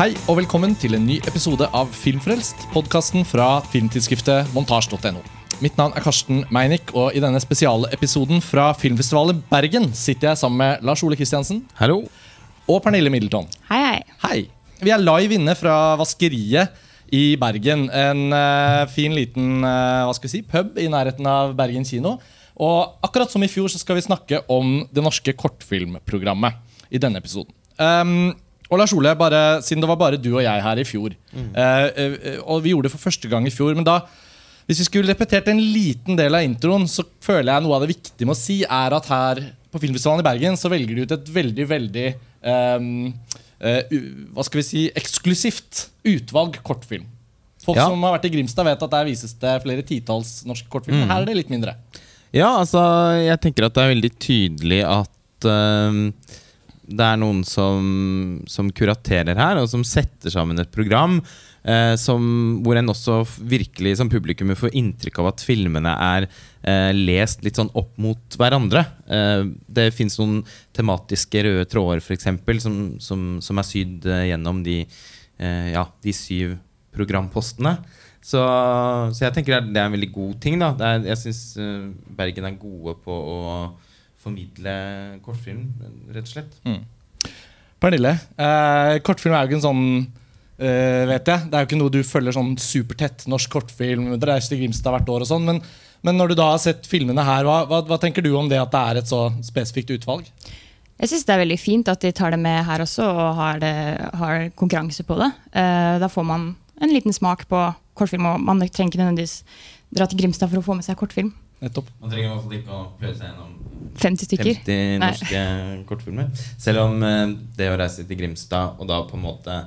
Hei og velkommen til en ny episode av Filmfrelst, podkasten fra filmtidsskriftet montasj.no. Mitt navn er Karsten Meinick, og i denne spesialepisoden fra Filmfestivalen Bergen sitter jeg sammen med Lars Ole Kristiansen Hallo. og Pernille Middleton. Hei, hei. Hei. Vi er live inne fra Vaskeriet i Bergen. En eh, fin liten eh, hva skal vi si, pub i nærheten av Bergen kino. Og akkurat som i fjor så skal vi snakke om det norske kortfilmprogrammet i denne episoden. Um, og Lars Ole, bare, siden det var bare du og jeg her i fjor, mm. eh, og vi gjorde det for første gang i fjor, men da hvis vi skulle repetert en liten del av introen, så føler jeg noe av det viktige med å si er at her på Filmfestivalen i Bergen så velger de ut et veldig, veldig um, uh, Hva skal vi si eksklusivt utvalg kortfilm. Folk Ja. som har vært i Grimstad, vet at der vises det flere titalls norske kortfilmer. Her er det litt mindre. Ja, altså, jeg tenker at det er veldig tydelig at øhm, det er noen som, som kuraterer her, og som setter sammen et program eh, som, hvor en også virkelig som publikum får inntrykk av at filmene er eh, lest litt sånn opp mot hverandre. Eh, det fins noen tematiske røde tråder, f.eks., som, som, som er sydd eh, gjennom de, eh, ja, de syv programpostene. Så, så jeg tenker det er en veldig god ting. da er, Jeg syns Bergen er gode på å formidle kortfilm, rett og slett. Pernille, eh, kortfilm er jo ikke en sånn eh, Vet jeg, Det er jo ikke noe du følger sånn supertett. Norsk kortfilm, dere reiser til Grimstad hvert år og sånn. Men, men når du da har sett filmene her, hva, hva, hva tenker du om det at det er et så spesifikt utvalg? Jeg syns det er veldig fint at de tar det med her også, og har, det, har konkurranse på det. Eh, da får man en liten smak på kortfilm, og man trenger ikke nødvendigvis dra til Grimstad for å få med seg kortfilm. Nettopp. Man trenger i hvert fall ikke å pløye seg gjennom 50 stykker. 50 Nei. norske kortfilmer. Selv om eh, det å reise til Grimstad og da på en måte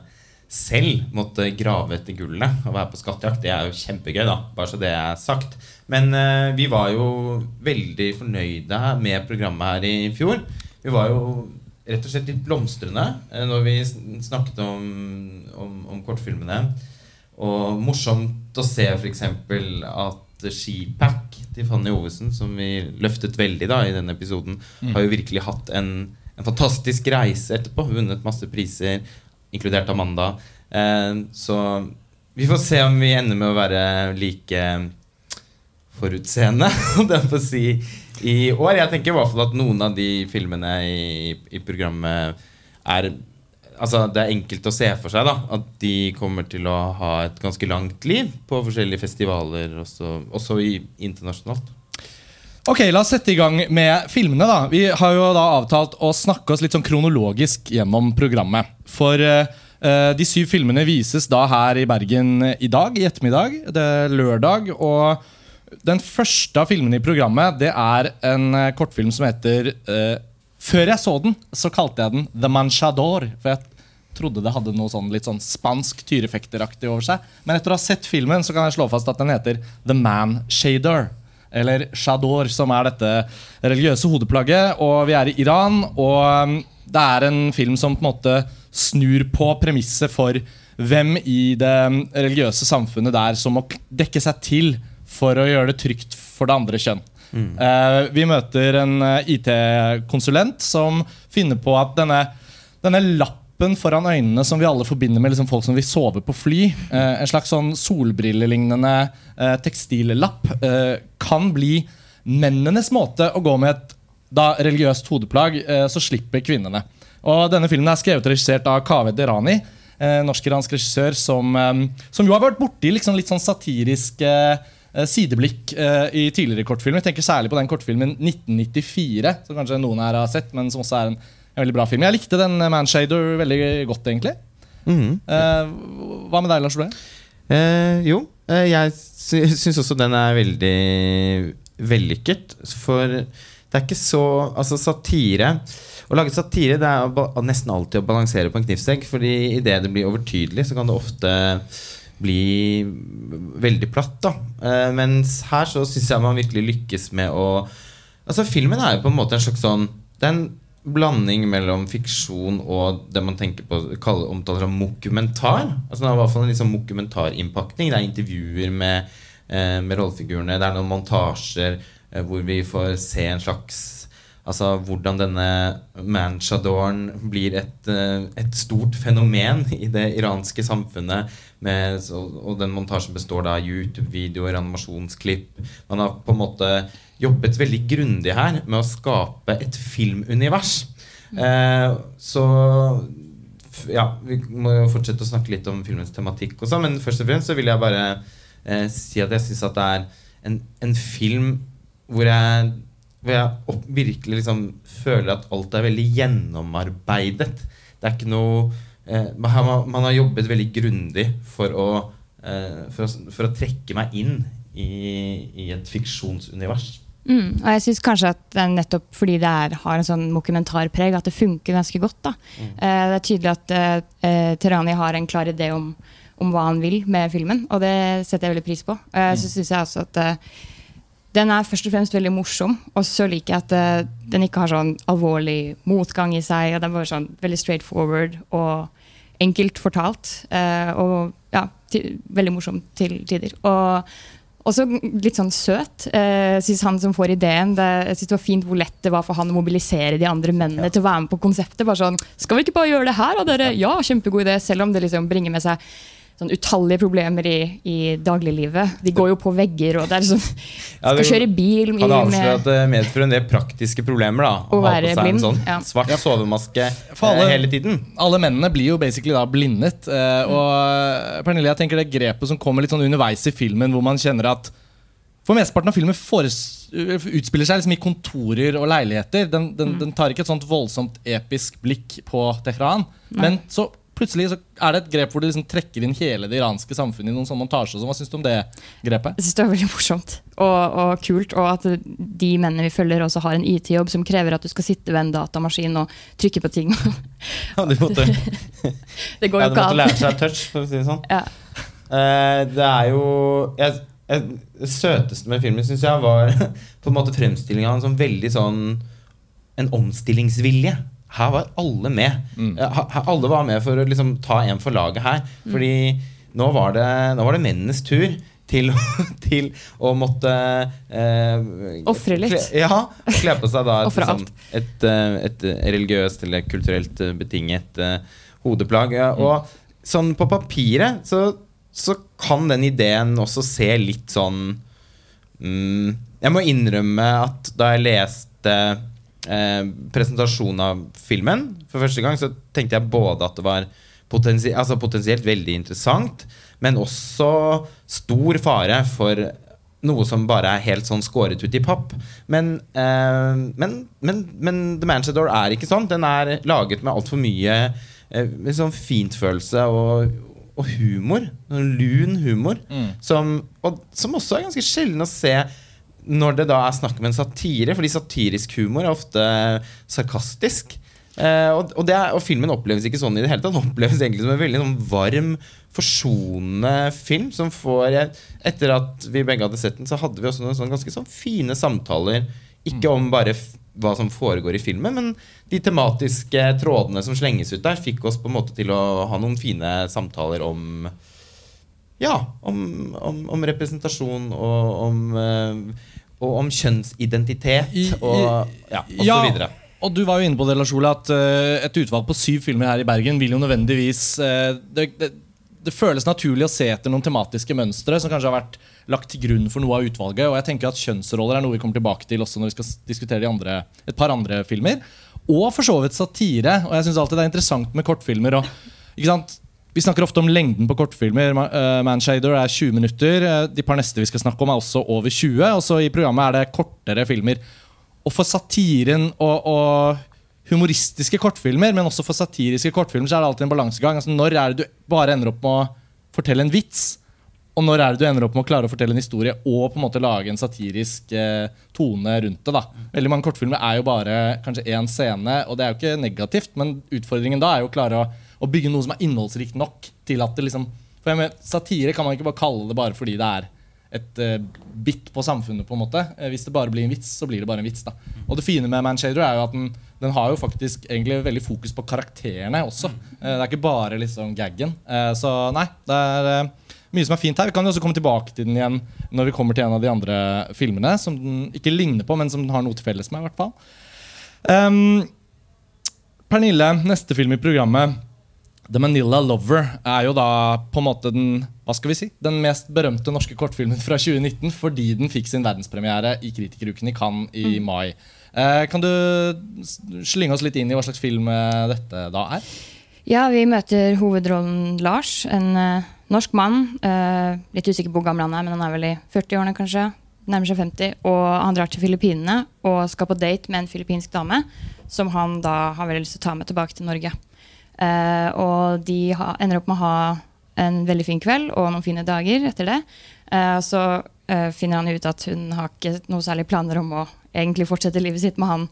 selv måtte grave etter gullet og være på skattejakt, det er jo kjempegøy, da. Bare så det er sagt. Men uh, vi var jo veldig fornøyde med programmet her i fjor. Vi var jo rett og slett litt blomstrende uh, når vi snakket om, om, om kortfilmene. Og morsomt å se f.eks. at Skipack til Fanny Ovesen, som vi løftet veldig da i denne episoden, har jo virkelig hatt en, en fantastisk reise etterpå. Vunnet masse priser, inkludert Amanda. Eh, så vi får se om vi ender med å være like forutseende, om jeg får si, i år. Jeg tenker i hvert fall at noen av de filmene i, i programmet er Altså, det er enkelt å se for seg da at de kommer til å ha et ganske langt liv på forskjellige festivaler, også, også i, internasjonalt. Ok, La oss sette i gang med filmene. da Vi har jo da avtalt å snakke oss litt sånn kronologisk gjennom programmet. For eh, de syv filmene vises da her i Bergen i dag, i ettermiddag. Det er lørdag. Og den første av filmene i programmet Det er en eh, kortfilm som heter eh, Før jeg så den, så kalte jeg den The Manchador. For jeg trodde det hadde noe sånn litt sånn spansk tyrefekteraktig over seg. Men etter å ha sett filmen så kan jeg slå fast at den heter The Man Shader. Eller Shador, som er dette religiøse hodeplagget. Og vi er i Iran, og um, det er en film som på en måte snur på premisset for hvem i det um, religiøse samfunnet der som må dekke seg til for å gjøre det trygt for det andre kjønn. Eh, vi møter en eh, IT-konsulent som finner på at denne, denne lappen foran øynene som vi alle forbinder med liksom folk som vil sove på fly, eh, en slags sånn solbrillelignende eh, tekstillapp, eh, kan bli mennenes måte å gå med et da religiøst hodeplagg, eh, så slipper kvinnene. Og denne filmen er skrevet og regissert av Kaveh Derani, norsk-iransk regissør som, som jo har vært borti liksom litt sånn satirisk eh, eh, sideblikk eh, i tidligere kortfilmer. Jeg tenker særlig på den kortfilmen 1994, som kanskje noen her har sett, men som også er en, en veldig bra film. Jeg likte den eh, Manshader veldig godt, egentlig. Eh, hva med deg, Lars Ole? Eh, jo, eh, jeg sy syns også den er veldig vellykket. For det er ikke så Altså, satire Å lage satire det er nesten alltid å balansere på en knivsegg. Fordi idet det blir overtydelig, så kan det ofte bli veldig platt. da uh, Mens her så syns jeg man virkelig lykkes med å Altså, filmen er jo på en måte en slags sånn Det er en blanding mellom fiksjon og det man tenker på kaller, omtaler som mokumentar. Altså Det er i hvert fall en liksom mokumentarinnpakning. Det er intervjuer med, uh, med rollefigurene. Det er noen montasjer uh, hvor vi får se en slags Altså hvordan denne manchadoren blir et, eh, et stort fenomen i det iranske samfunnet. Med, og den montasjen består da av YouTube-videoer, animasjonsklipp. Man har på en måte jobbet veldig grundig her med å skape et filmunivers. Eh, så ja, vi må jo fortsette å snakke litt om filmens tematikk også, men først og fremst så vil jeg bare eh, si at jeg syns at det er en, en film hvor jeg, hvor jeg opp, virkelig liksom føler at alt er veldig gjennomarbeidet. Det er ikke noe eh, man, har, man har jobbet veldig grundig for å, eh, for, å, for å trekke meg inn i, i et fiksjonsunivers. Mm, og jeg syns kanskje at det er nettopp fordi det er, har en sånn dokumentarpreg, at det funker ganske godt. da. Eh, det er tydelig at eh, Terani har en klar idé om, om hva han vil med filmen, og det setter jeg veldig pris på. Eh, Så syns jeg også at eh, den er først og fremst veldig morsom, og så liker jeg at eh, den ikke har sånn alvorlig motgang i seg, og den bare sånn veldig straight forward og enkelt fortalt. eh, og ja, til, veldig morsom til tider. Og også litt sånn søt. Eh, synes han som får ideen det, jeg synes det var fint hvor lett det var for han å mobilisere de andre mennene til å være med på konseptet. bare sånn, Skal vi ikke bare gjøre det her, Og dere? Ja, kjempegod idé. Selv om det liksom bringer med seg sånn utallige problemer i, i dagliglivet. De går jo på vegger, og det er liksom Ja, Skal det- kjøre bil Hadde Han avslører at det medfører en del praktiske problemer. da Å Å ha på være seg blind, en sånn ja. svart sovemaske alle- eh, hele tiden. Alle mennene blir jo basically da blindet. eh, og eh, Pernille, jeg tenker det grepet som kommer litt sånn underveis i filmen, hvor man kjenner at for mesteparten av filmen utspiller seg liksom i kontorer og leiligheter. Den, den, den tar ikke et sånt voldsomt episk blikk på Tehran. Men så plutselig så er det et grep hvor de liksom trekker inn hele det iranske samfunnet i noen sånn montasje. Hva syns du om det grepet? Jeg synes det er veldig morsomt og, og kult. Og at de mennene vi følger, også har en IT-jobb som krever at du skal sitte ved en datamaskin og trykke på ting. Ja, de måtte, det går ja, jo de ikke måtte an. lære seg touch, for å si det sånn. Ja. Uh, det er jo jeg, jeg, Det søteste med filmen syns jeg var på en måte fremstillinga av en sånn veldig sånn En omstillingsvilje. Her var alle med. Mm. Eh, alle var med for å liksom ta en for laget her. Fordi nå var det, nå var det mennenes tur. Til, til å måtte eh, Ofre litt. Kle, ja, kle på seg da et, sånn, et, eh, et religiøst eller kulturelt eh, betinget eh, hodeplagg. Ja, Mm. og sånn på papiret så, så kan den ideen også se litt sånn mm, Jeg må innrømme at da jeg leste eh, presentasjonen av filmen for første gang, så tenkte jeg både at det var potensi altså potensielt veldig interessant, men også stor fare for noe som bare er helt sånn skåret ut i papp. Men, eh, men, men, men The Manchester er ikke sånn. Den er laget med altfor mye eh, sånn fintfølelse og, og humor. Sånn lun humor. Som, og, som også er ganske sjelden å se når det da er snakk om en satire. Fordi satirisk humor er ofte sarkastisk. Eh, og, og, er, og filmen oppleves ikke sånn i det hele tatt. Den oppleves egentlig som en veldig sånn varm, forsonende film. Som får Etter at vi begge hadde sett den, så hadde vi også noen sånn ganske sånn fine samtaler. Ikke om bare hva som foregår i filmen, men de tematiske trådene som slenges ut der, fikk oss på en måte til å ha noen fine samtaler om ja, om, om, om representasjon og om, eh, og om kjønnsidentitet og, ja, og Ja, så videre. Og du var jo inne på det, Lars Ole, at eh, et utvalg på syv filmer her i Bergen vil jo nødvendigvis eh, det, det, det føles naturlig å se etter noen tematiske mønstre som kanskje har vært lagt til grunn for noe av utvalget. Og jeg tenker at kjønnsroller er noe vi kommer tilbake til også når vi skal diskutere de andre, et par andre filmer. Og for så vidt satire. Og jeg syns alltid det er interessant med kortfilmer. Og, ikke sant? Vi snakker ofte om lengden på kortfilmer. Eh, Manshader er 20 minutter. eh, De par neste vi skal snakke om, er også over 20. Og så i programmet er det kortere filmer. Og for satiren og, og humoristiske kortfilmer, men også for satiriske kortfilmer, så er det alltid en balansegang. Altså, når er det du bare ender opp med å fortelle en vits? Og når er det du ender opp med å klare å fortelle en historie og på en måte lage en satirisk eh, tone rundt det? da Veldig mange kortfilmer er jo bare kanskje én scene, og det er jo ikke negativt, men utfordringen da er jo å klare å, å bygge noe som er innholdsrikt nok til at det liksom For jeg mener, Satire kan man ikke bare kalle det bare fordi det er et uh, bit på samfunnet. på en måte Eh, Hvis det bare blir en vits, så blir det bare en vits. da Og det fine med Manshader er jo at den, den har jo faktisk egentlig veldig fokus på karakterene også. Uh, det er ikke bare liksom gaggen. Uh, så nei, det er mye som er fint her. Vi kan jo også komme tilbake til den igjen når vi kommer til en av de andre filmene som den ikke ligner på, men som den har noe til felles med. i hvert fall Um, Pernille, neste film i programmet, The Manila Lover, er jo da på en måte den hva skal vi si, den mest berømte norske kortfilmen fra 2019 fordi den fikk sin verdenspremiere i Kritikeruken i Cannes i Mm. mai. Eh, kan du slynge oss litt inn i hva slags film eh, dette da er? Ja, vi møter hovedrollen Lars, en uh, norsk mann. Uh, litt usikker på hvor gammel han er, men han er vel i 40-årene kanskje. Nærmer seg 50. Og han drar til Filippinene og skal på date med en filippinsk dame som han da har veldig lyst til å ta med tilbake til Norge. Eh, og de ha, ender opp med å ha en veldig fin kveld og noen fine dager etter det. Eh, så eh, finner han ut at hun har ikke noe særlig planer om å egentlig fortsette livet sitt med han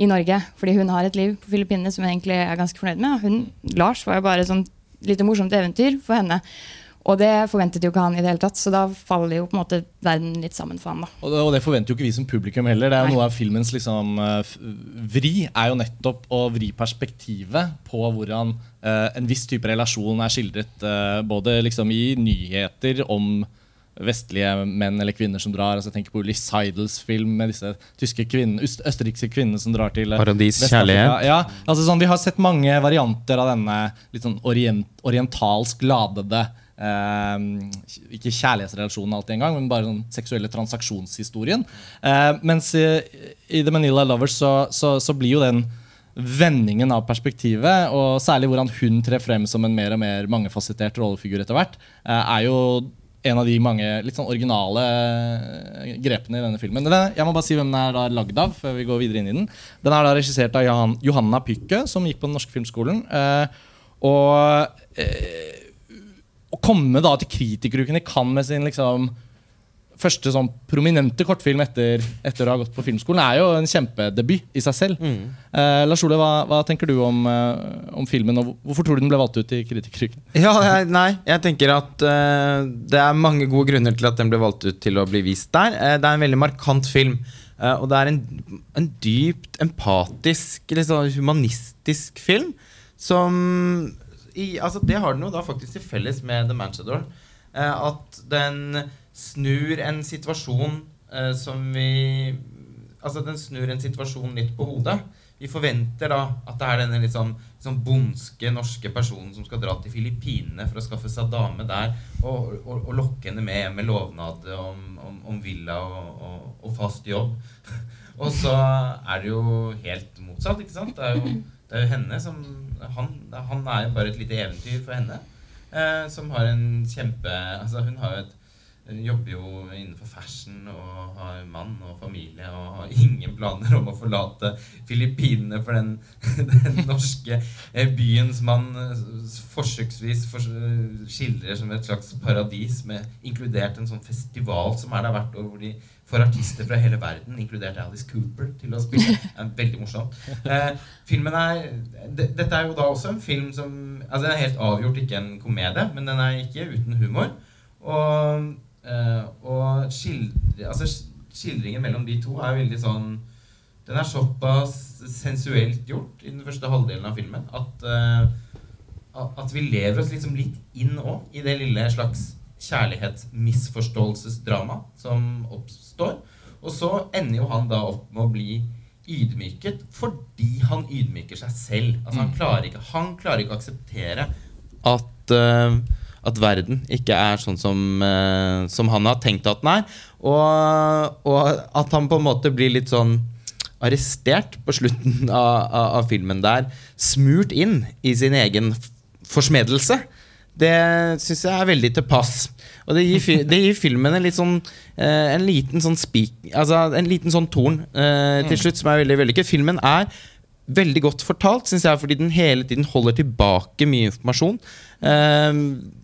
i Norge. Fordi hun har et liv på Filippinene som hun egentlig er ganske fornøyd med. Hun, Lars var jo bare sånn lite morsomt eventyr for henne. Og det forventet jo ikke han i det hele tatt, så da faller jo på en måte verden litt sammen for han. da. Og det, og det forventer jo ikke vi som publikum heller. Det er jo Nei. Noe av filmens liksom, eh, vri er jo nettopp å vri perspektivet på hvordan eh, en viss type relasjon er skildret. eh, både liksom i nyheter om vestlige menn eller kvinner som drar. altså Jeg tenker på Ullis Seidels film med disse tyske kvinner, øst, østerrikske kvinnene som drar til eh, Paradis kjærlighet. Ja, altså sånn, Vi har sett mange varianter av denne litt sånn orient, orientalsk ladede eh, Ikke kjærlighetsrelasjonen alltid engang, men bare den seksuelle transaksjonshistorien. Eh, mens i, i The Manila Lovers så, så, så blir jo den vendingen av perspektivet, og særlig hvordan hun trer frem som en mer og mer mangefasettert rollefigur etter hvert, eh, er jo en av de mange litt sånn originale eh, grepene i denne filmen. Jeg må bare si hvem den er da lagd av. før vi går videre inn i den. Den er da regissert av Johan, Johanna Pykke, som gikk på Den norske filmskolen. Eh, og eh, å komme da til Kritikeruken i Cannes med sin liksom første sånn prominente kortfilm etter, etter å ha gått på filmskolen, er jo en kjempedebut i seg selv. Eh, Lars Ole, hva, hva tenker du om, eh, om filmen, og hvorfor tror du den ble valgt ut i kritikerukene? Ja, jeg- nei, jeg tenker at eh, det er mange gode grunner til at den ble valgt ut til å bli vist der. Eh, det er en veldig markant film. eh, og det er en, en dypt empatisk, sånn humanistisk film som i, altså Det har den jo da faktisk til felles med The Manchador. Eh, at den snur en situasjon eh, som vi Altså den snur en situasjon litt på hodet. Vi forventer da at det er denne litt sånn, sånn bondske norske personen som skal dra til Filippinene for å skaffe seg dame der og, og, og lokke henne med med lovnad om, om, om villa og, og, fast jobb. og så er det jo helt motsatt, ikke sant? Det er jo henne som han, han er bare et lite eventyr for henne. Eh, som har en kjempe Altså hun har jo et hun jobber jo innenfor fashion og har mann og familie og har ingen planer om å forlate Filippinene for den, den norske eh, byen som man eh, forsøksvis skildrer som et slags paradis, med inkludert en sånn festival som er der hvert år, hvor de får artister fra hele verden, inkludert Alice Cooper, til å spille. Veldig morsomt. Eh, filmen er de, Dette er jo da også en film som Altså Den er helt avgjort ikke en komedie, men den er ikke uten humor. Og, eh, og skildre, altså, skildringen mellom de to er veldig sånn Den er såpass sensuelt gjort i den første halvdelen av filmen at, eh, at- vi lever oss liksom litt inn òg i det lille slags kjærlighetsmisforståelsesdrama som oppstår. Og så ender jo han da opp med å bli ydmyket fordi han ydmyker seg selv. Altså Han klarer ikke Han klarer ikke å akseptere at, eh, at verden ikke er sånn som, eh, som han har tenkt at den er. Og, og at han på en måte blir litt sånn arrestert på slutten av, av, av filmen der. Smurt inn i sin egen forsmedelse. Det syns jeg er veldig til pass. Og det gir, det gir filmen en sånn eh, En liten sånn spik Altså en liten sånn torn eh, til slutt, som er veldig vellykket. Filmen er veldig godt fortalt, syns jeg, fordi den hele tiden holder tilbake mye informasjon. Eh,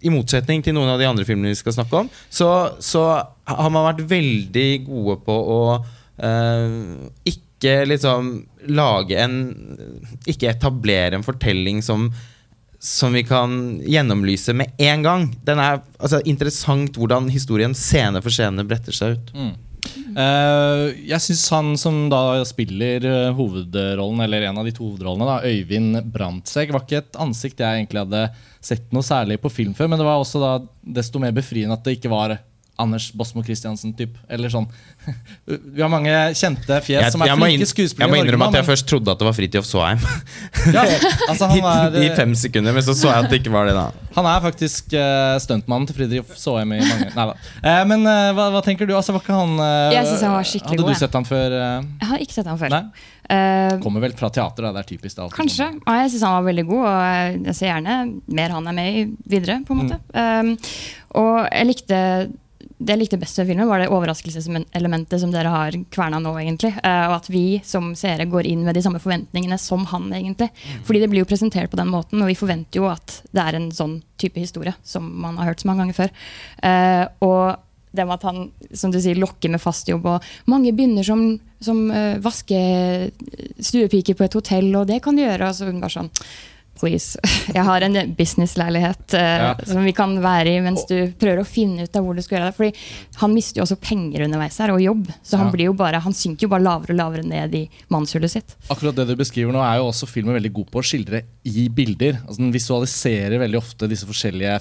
I motsetning til noen av de andre filmene vi skal snakke om, så, så har man vært veldig gode på å eh, ikke liksom lage en Ikke etablere en fortelling som som vi kan gjennomlyse med en gang. Den er altså, interessant hvordan historien scene for scene bretter seg ut. Eh, jeg syns han som da spiller eh, hovedrollen, eller en av de to hovedrollene, da, Øyvind Brandtzæg, var ikke et ansikt jeg egentlig hadde sett noe særlig på film før, men det var også da desto mer befriende at det ikke var Anders Bosmo Christiansen-typ. Eller sånn. Vi har mange kjente fjes Jeg, som er flinke skuespillere. jeg må innrømme at jeg først trodde at det var Fridtjof Svaheim. ja, altså, han, er, I fem sekunder, men så så jeg at det ikke var det. da han er faktisk uh, stuntmannen til Fridtjof Svaheim i mange Nei da. Eh, men uh, hva, hva tenker du? Altså, var ikke han uh, Jeg synes han var skikkelig Hadde god, du sett han før? eh? Jeg har ikke sett han før. Nei? Eh, Kommer vel fra teater, da. Det er typisk. Det er Kanskje. sånn. Ja, jeg syns han var veldig god, og jeg- ser gjerne mer han er med i videre. på en måte. Um, og jeg likte det jeg likte best ved filmen, var det overraskelseselementet som dere har kverna nå. egentlig. Eh, og at vi som seere går inn med de samme forventningene som han. egentlig. Fordi det blir jo presentert på den måten, og vi forventer jo at det er en sånn type historie som man har hørt så mange ganger før. Eh, og det med at han som du sier, lokker med fast jobb, og mange begynner som, som uh, vaskestuepike på et hotell, og det kan de gjøre. Og så hun bare sånn Please. Jeg har en businessleilighet uh, Ja. som vi kan være i mens du prøver å finne ut av hvor du skal gjøre det. Fordi han mister jo også penger underveis her, og jobb. Så han, Ja. bare, han synker jo bare lavere og lavere ned i mannshullet sitt. Akkurat det du beskriver nå, er jo også filmen veldig god på å skildre i bilder. Altså, den visualiserer veldig ofte disse forskjellige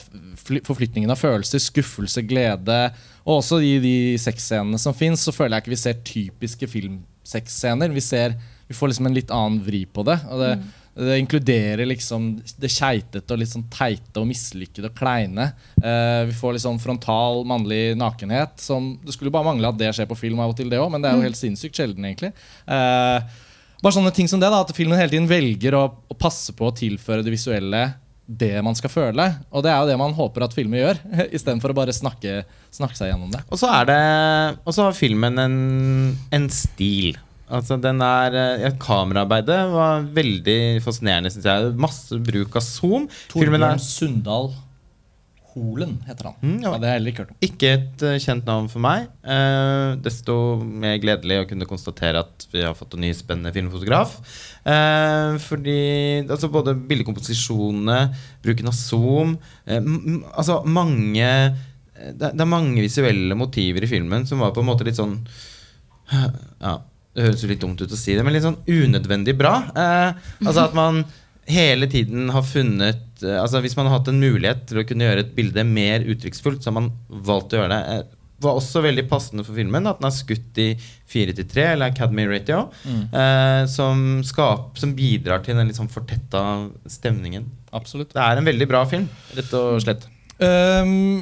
forflytningene av følelser. Skuffelse, glede. Og også i de sexscenene som fins, så føler jeg ikke vi ser typiske filmsexscener. Vi, ser, vi får liksom en litt annen vri på det. Og det, det inkluderer liksom det keitete og litt sånn teite og mislykkede og kleine. Eh, vi får litt sånn frontal mannlig nakenhet. Som, det skulle bare mangle at det skjer på film av og til, det òg, men det er jo helt sinnssykt sjelden, egentlig. Eh, bare sånne ting som det, da, at filmen hele tiden velger å, å passe på å tilføre det visuelle det man skal føle. Og det er jo det man håper at filmer gjør, istedenfor å bare snakke, snakke seg gjennom det. Og så er det Og så har filmen en, en stil. Altså den er eh, ja, Kameraarbeidet var veldig fascinerende, syns jeg. Masse bruk av zoom. Torbjørn Sundal Holen heter han. Mm, ja. ja. ikke hørt om. ikke et uh, kjent navn for meg. Uh, desto mer gledelig å kunne konstatere at vi har fått en ny spennende filmfotograf. Uh, fordi altså både bildekomposisjonene, bruken av zoom eh, Altså mange eh, det, det er mange visuelle motiver i filmen som var på en måte litt sånn Ja, det høres jo litt dumt ut å si det, men litt sånn unødvendig bra. Eh, altså at man hele tiden har funnet eh, Altså Hvis man har hatt en mulighet til å kunne gjøre et bilde mer uttrykksfullt, så har man valgt å gjøre det. Eh, var også veldig passende for filmen at den er skutt i 4-3, eller Academy Ratio, eh, som, skap, som bidrar til den litt sånn fortetta stemningen. Absolutt. Det er en veldig bra film, rett og slett. Ehm,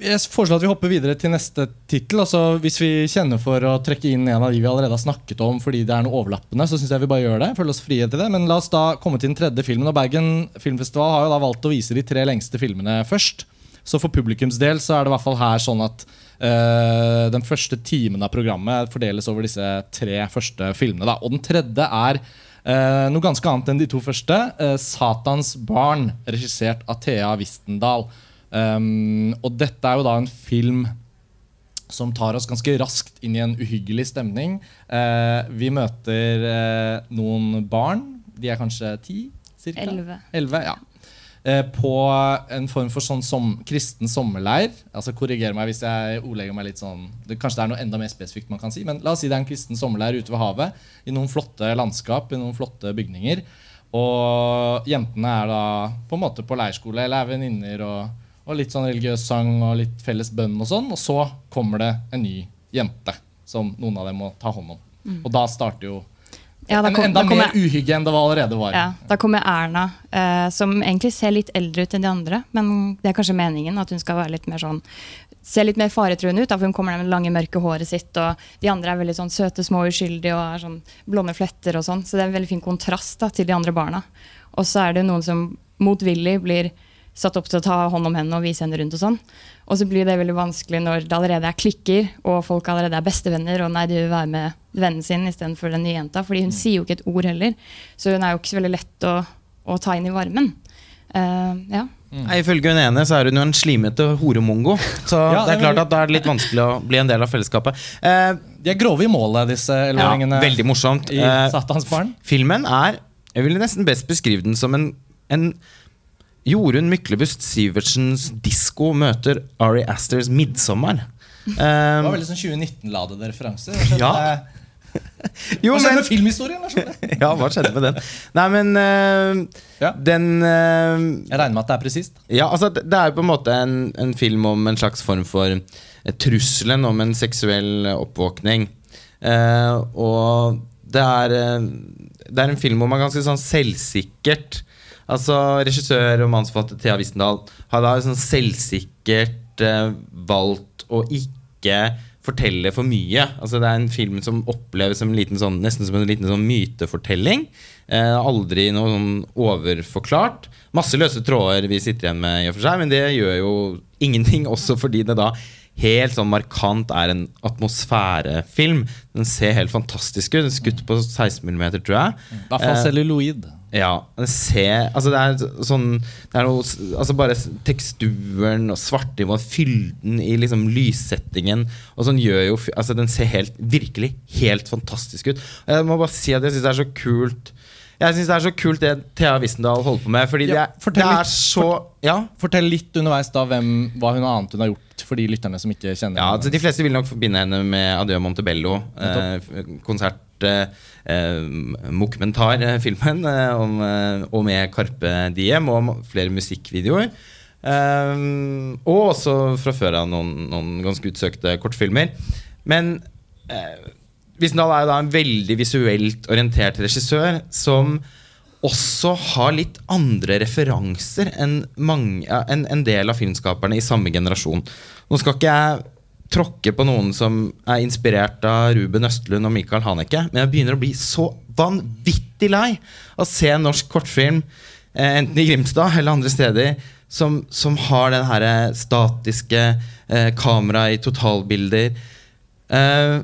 jeg foreslår at vi hopper videre til neste tittel. Altså, hvis vi kjenner for å trekke inn en av de vi allerede har snakket om fordi det er noe overlappende, så syns jeg vi bare gjør det. Føler oss frie til det. Men la oss da komme til den tredje filmen. Og Bergen Filmfestival har jo da valgt å vise de tre lengste filmene først. Så for publikums del så er det i hvert fall her sånn at eh, den første timen av programmet fordeles over disse tre første filmene. Da. Og den tredje er eh, noe ganske annet enn de to første. eh, 'Satans barn', regissert av Thea Wistendal. Um, og dette er jo da en film som tar oss ganske raskt inn i en uhyggelig stemning. Uh, vi møter uh, noen barn. De er kanskje ti? Cirka? Elleve. Elleve, ja. Eh, på en form for sånn som, kristen sommerleir. Altså Korriger meg hvis jeg ordlegger meg litt sånn det, Kanskje det er noe enda mer spesifikt man kan si, men la oss si det er en kristen sommerleir ute ved havet. I noen flotte landskap, i noen flotte bygninger. Og jentene er da på en måte på leirskole eller er venninner og, og litt sånn religiøs sang og litt felles bønn og sånn. Og så kommer det en ny jente som noen av dem må ta hånd om. Og da starter jo Ja, da kom- enda da mer uhygge enn det var allerede var. Ja, Da kommer Erna, eh, som egentlig ser litt eldre ut enn de andre. Men det er kanskje meningen at hun skal være litt mer sånn Se litt mer faretruende ut. Da, for Hun kommer med det lange, mørke håret sitt, og de andre er veldig sånn søte, små, uskyldige og har sånn blonde fletter. og sånn. Så det er en veldig fin kontrast da, til de andre barna. Og så er det noen som motvillig blir satt opp til å ta hånd om henne og vise henne rundt. Og sånn. Og så blir det veldig vanskelig når det allerede er klikker, og folk allerede er bestevenner, og nei, de vil være med vennen sin istedenfor den nye jenta. fordi hun sier jo ikke et ord heller. Så hun er jo ikke så veldig lett å, å ta inn i varmen. Uh, ja. Mm. Ifølge hun ene så er hun jo en slimete horemongo. Så Ja, det er klart at da er det litt vanskelig å bli en del av fellesskapet. Eh, De er grove i målet, disse ja, veldig morsomt. I Eh, filmen er Jeg ville nesten best beskrive den som en, en Jorunn Myklebust Sivertsens disko møter Ari Asters 'Midtsommer'. Det Eh, var veldig sånn 2019-ladede referanse. Ja. Jo, Hva skjedde men med filmhistorien? Ja, hva skjedde med den? Nei, men uh, Ja. Den uh, jeg regner med at det er presist. Ja, altså det det er jo på en måte en, en film om en slags form for eh, trusselen om en seksuell oppvåkning. Og det er, det er en film hvor man ganske sånn selvsikkert Altså Regissør og mannsforfatter Thea Wistendal har da sånn selvsikkert eh, valgt å ikke fortelle for mye. Altså Det er en film som oppleves som en liten sånn, nesten som en liten sånn mytefortelling. Eh, aldri noe sånn overforklart. Masse løse tråder vi sitter igjen med, i og for seg men det gjør jo ingenting. Også fordi det da helt sånn markant er en atmosfærefilm. Den ser helt fantastisk ut. Den er skutt på 16 mm, tror jeg. I hvert fall Eh, celluloid. ja, den ser Altså, det er sånn Det er noe Altså, bare teksturen og svartnivået, fylden i liksom lyssettingen og sånn gjør jo Altså, den ser helt Virkelig helt fantastisk ut. Jeg må bare si at jeg syns det er så kult Jeg synes det er så kult det Thea Wissendal holder på med, fordi Ja, det, er, fortell det er litt- så Ja. Fortell litt underveis da hvem, hva hun annet hun har gjort for de lytterne som ikke kjenner Ja, henne. altså De fleste vil nok forbinde henne med Adjø Montebello. Eh, konsert eh, eh, Mokmentar-filmen eh, om, eh, og med Carpe Diem og flere musikkvideoer. Eh, og også fra før av noen, noen ganske utsøkte kortfilmer. Men eh, er jo da en veldig visuelt orientert regissør som også har litt andre referanser enn en, en del av filmskaperne i samme generasjon. Nå skal ikke jeg tråkke på noen som er inspirert av Ruben Østlund og Michael Haneke, men jeg begynner å bli så vanvittig lei av å se norsk kortfilm, eh, enten i Grimstad eller andre steder, som, som har den her statiske eh, kamera i totalbilder. Eh,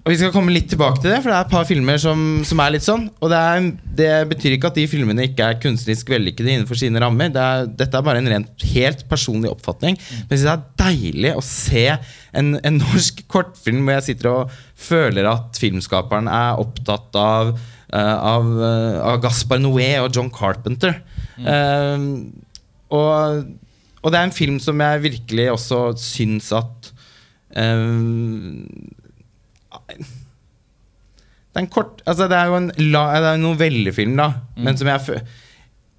og Vi skal komme litt tilbake til det, for det er et par filmer som, som er litt sånn. Og det, er, det betyr ikke at de filmene ikke er kunstnerisk vellykkede innenfor sine rammer. Det er, dette er bare en rent helt personlig oppfatning. Men jeg synes det er deilig å se en, en norsk kortfilm hvor jeg sitter og føler at filmskaperen er opptatt av, uh, av, eh, av Gaspar Noé og John Carpenter. Eh, og, og det er en film som jeg virkelig også syns at eh, det er en kort altså Det er jo en, la, det er en novellefilm, da. Men som jeg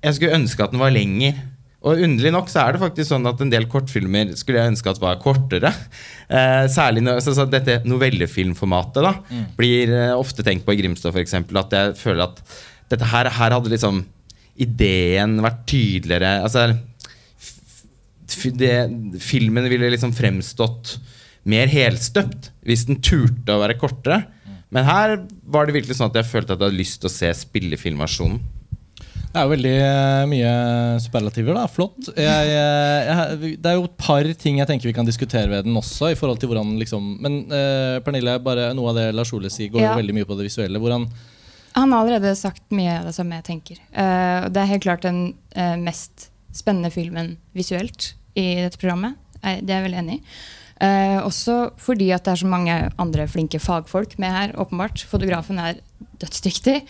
Jeg skulle ønske at den var lenger. Og underlig nok så er det faktisk sånn at en del kortfilmer skulle jeg ønske at var kortere. Eh, særlig når, så, så dette novellefilmformatet da blir eh, ofte tenkt på i Grimstad, f.eks. At jeg føler at dette her, her hadde liksom ideen vært tydeligere. Altså det, filmen ville liksom fremstått mer helstøpt hvis den turte å være kortere. Men her var det virkelig sånn at jeg følte at jeg hadde lyst til å se spillefilmversjonen. Det er jo veldig eh, mye superlativer. da, Flott. Jeg, eh, jeg, det er jo et par ting jeg tenker vi kan diskutere ved den også. i forhold til hvordan liksom, Men uh, Pernille, bare noe av det Lars Ole sier, går Ja. jo veldig mye på det visuelle. Hvordan, Han har allerede sagt mye av det samme jeg tenker. Uh, det er helt klart den uh, mest spennende filmen visuelt i dette programmet. Det er jeg veldig enig i. Eh, også fordi at det er så mange andre flinke fagfolk med her. åpenbart. Fotografen er dødsdyktig.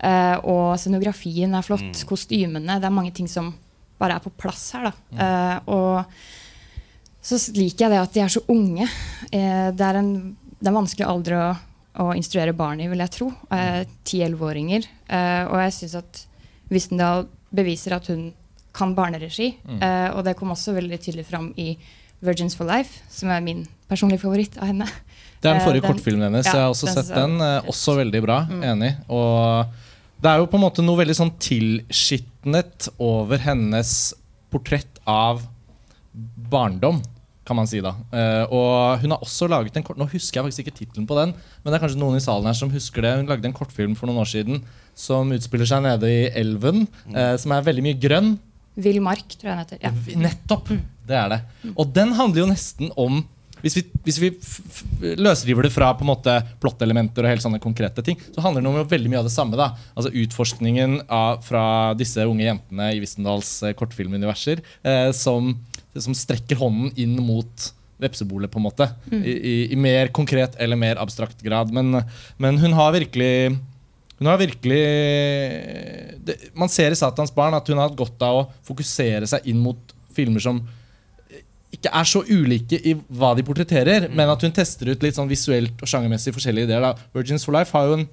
eh, og scenografien er flott. Kostymene. Det er mange ting som bare er på plass her. Da. Eh, og så liker jeg det at de er så unge. Eh, det, er en, det er vanskelig alder å, å instruere barn i, vil jeg tro. Ti-elleveåringer. Eh, og jeg syns at Wistendal beviser at hun kan barneregi. Eh, og det kom også veldig tydelig fram i Virgins for Life, som er min personlige favoritt av henne. det er den Eh, forrige den- kortfilmen hennes. ja, jeg har også den sett den. var eh, Også veldig bra. Enig. Og det er jo på en måte noe veldig sånn tilskitnet over hennes portrett av barndom, kan man si da. Eh, og hun har også laget en kort Nå husker jeg faktisk ikke tittelen på den, men det er kanskje noen i salen her som husker det. Hun lagde en kortfilm for noen år siden som utspiller seg nede i elven, eh, som er veldig mye grønn. Vill Mark, tror jeg den heter. Ja. Nettopp! Det er det. Og den handler jo nesten om Hvis vi, hvis vi løsriver det fra på en måte plottelementer og helt sånne konkrete ting, så handler det om veldig mye av det samme. da Altså Utforskningen av, fra disse unge jentene i Wistendals eh, kortfilmuniverser eh, som, som strekker hånden inn mot vepsebolet, på en måte. I, i, I mer konkret eller mer abstrakt grad. Men, men hun har virkelig hun har virkelig det, Man ser i Satans barn at hun har hatt godt av å fokusere seg inn mot filmer som ikke er så ulike i hva de portretterer, men at hun tester ut litt sånn visuelt og sjangermessig forskjellige ideer. da. Virgins for Life har jo en,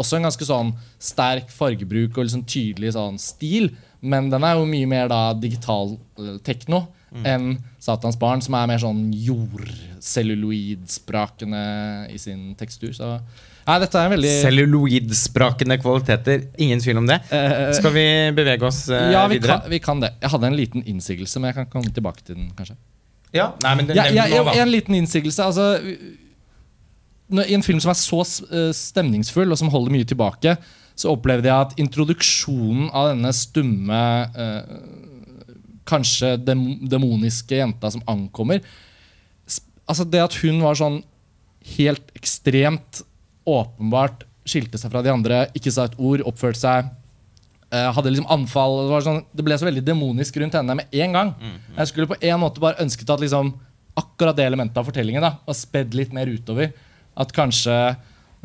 også en ganske sånn sterk fargebruk og liksom tydelig sånn stil, men den er jo mye mer da digital tekno tekno enn Satans barn, som er mer sånn jordcelluloidsprakende i sin tekstur. Så nei, dette er veldig Celluloidsprakende kvaliteter. Ingen tvil om det. Uh, Skal vi bevege oss uh, Ja, vi videre? kan, vi kan det. Jeg hadde en liten innsigelse, men jeg kan komme tilbake til den. kanskje Ja, Nei, men den ja, ja, nevn. En liten innsigelse. Altså, når, I en film som er så eh, stemningsfull, og som holder mye tilbake, så opplevde jeg at introduksjonen av denne stumme, uh, kanskje dem, demoniske jenta som ankommer Altså Det at hun var sånn helt ekstremt åpenbart skilte seg fra de andre, ikke sa et ord, oppførte seg eh, hadde liksom anfall. Det, var sånn, det ble så veldig demonisk rundt henne med en gang. Jeg skulle på en måte bare ønsket at liksom, akkurat det elementet av fortellingen da, var spedd litt mer utover. At kanskje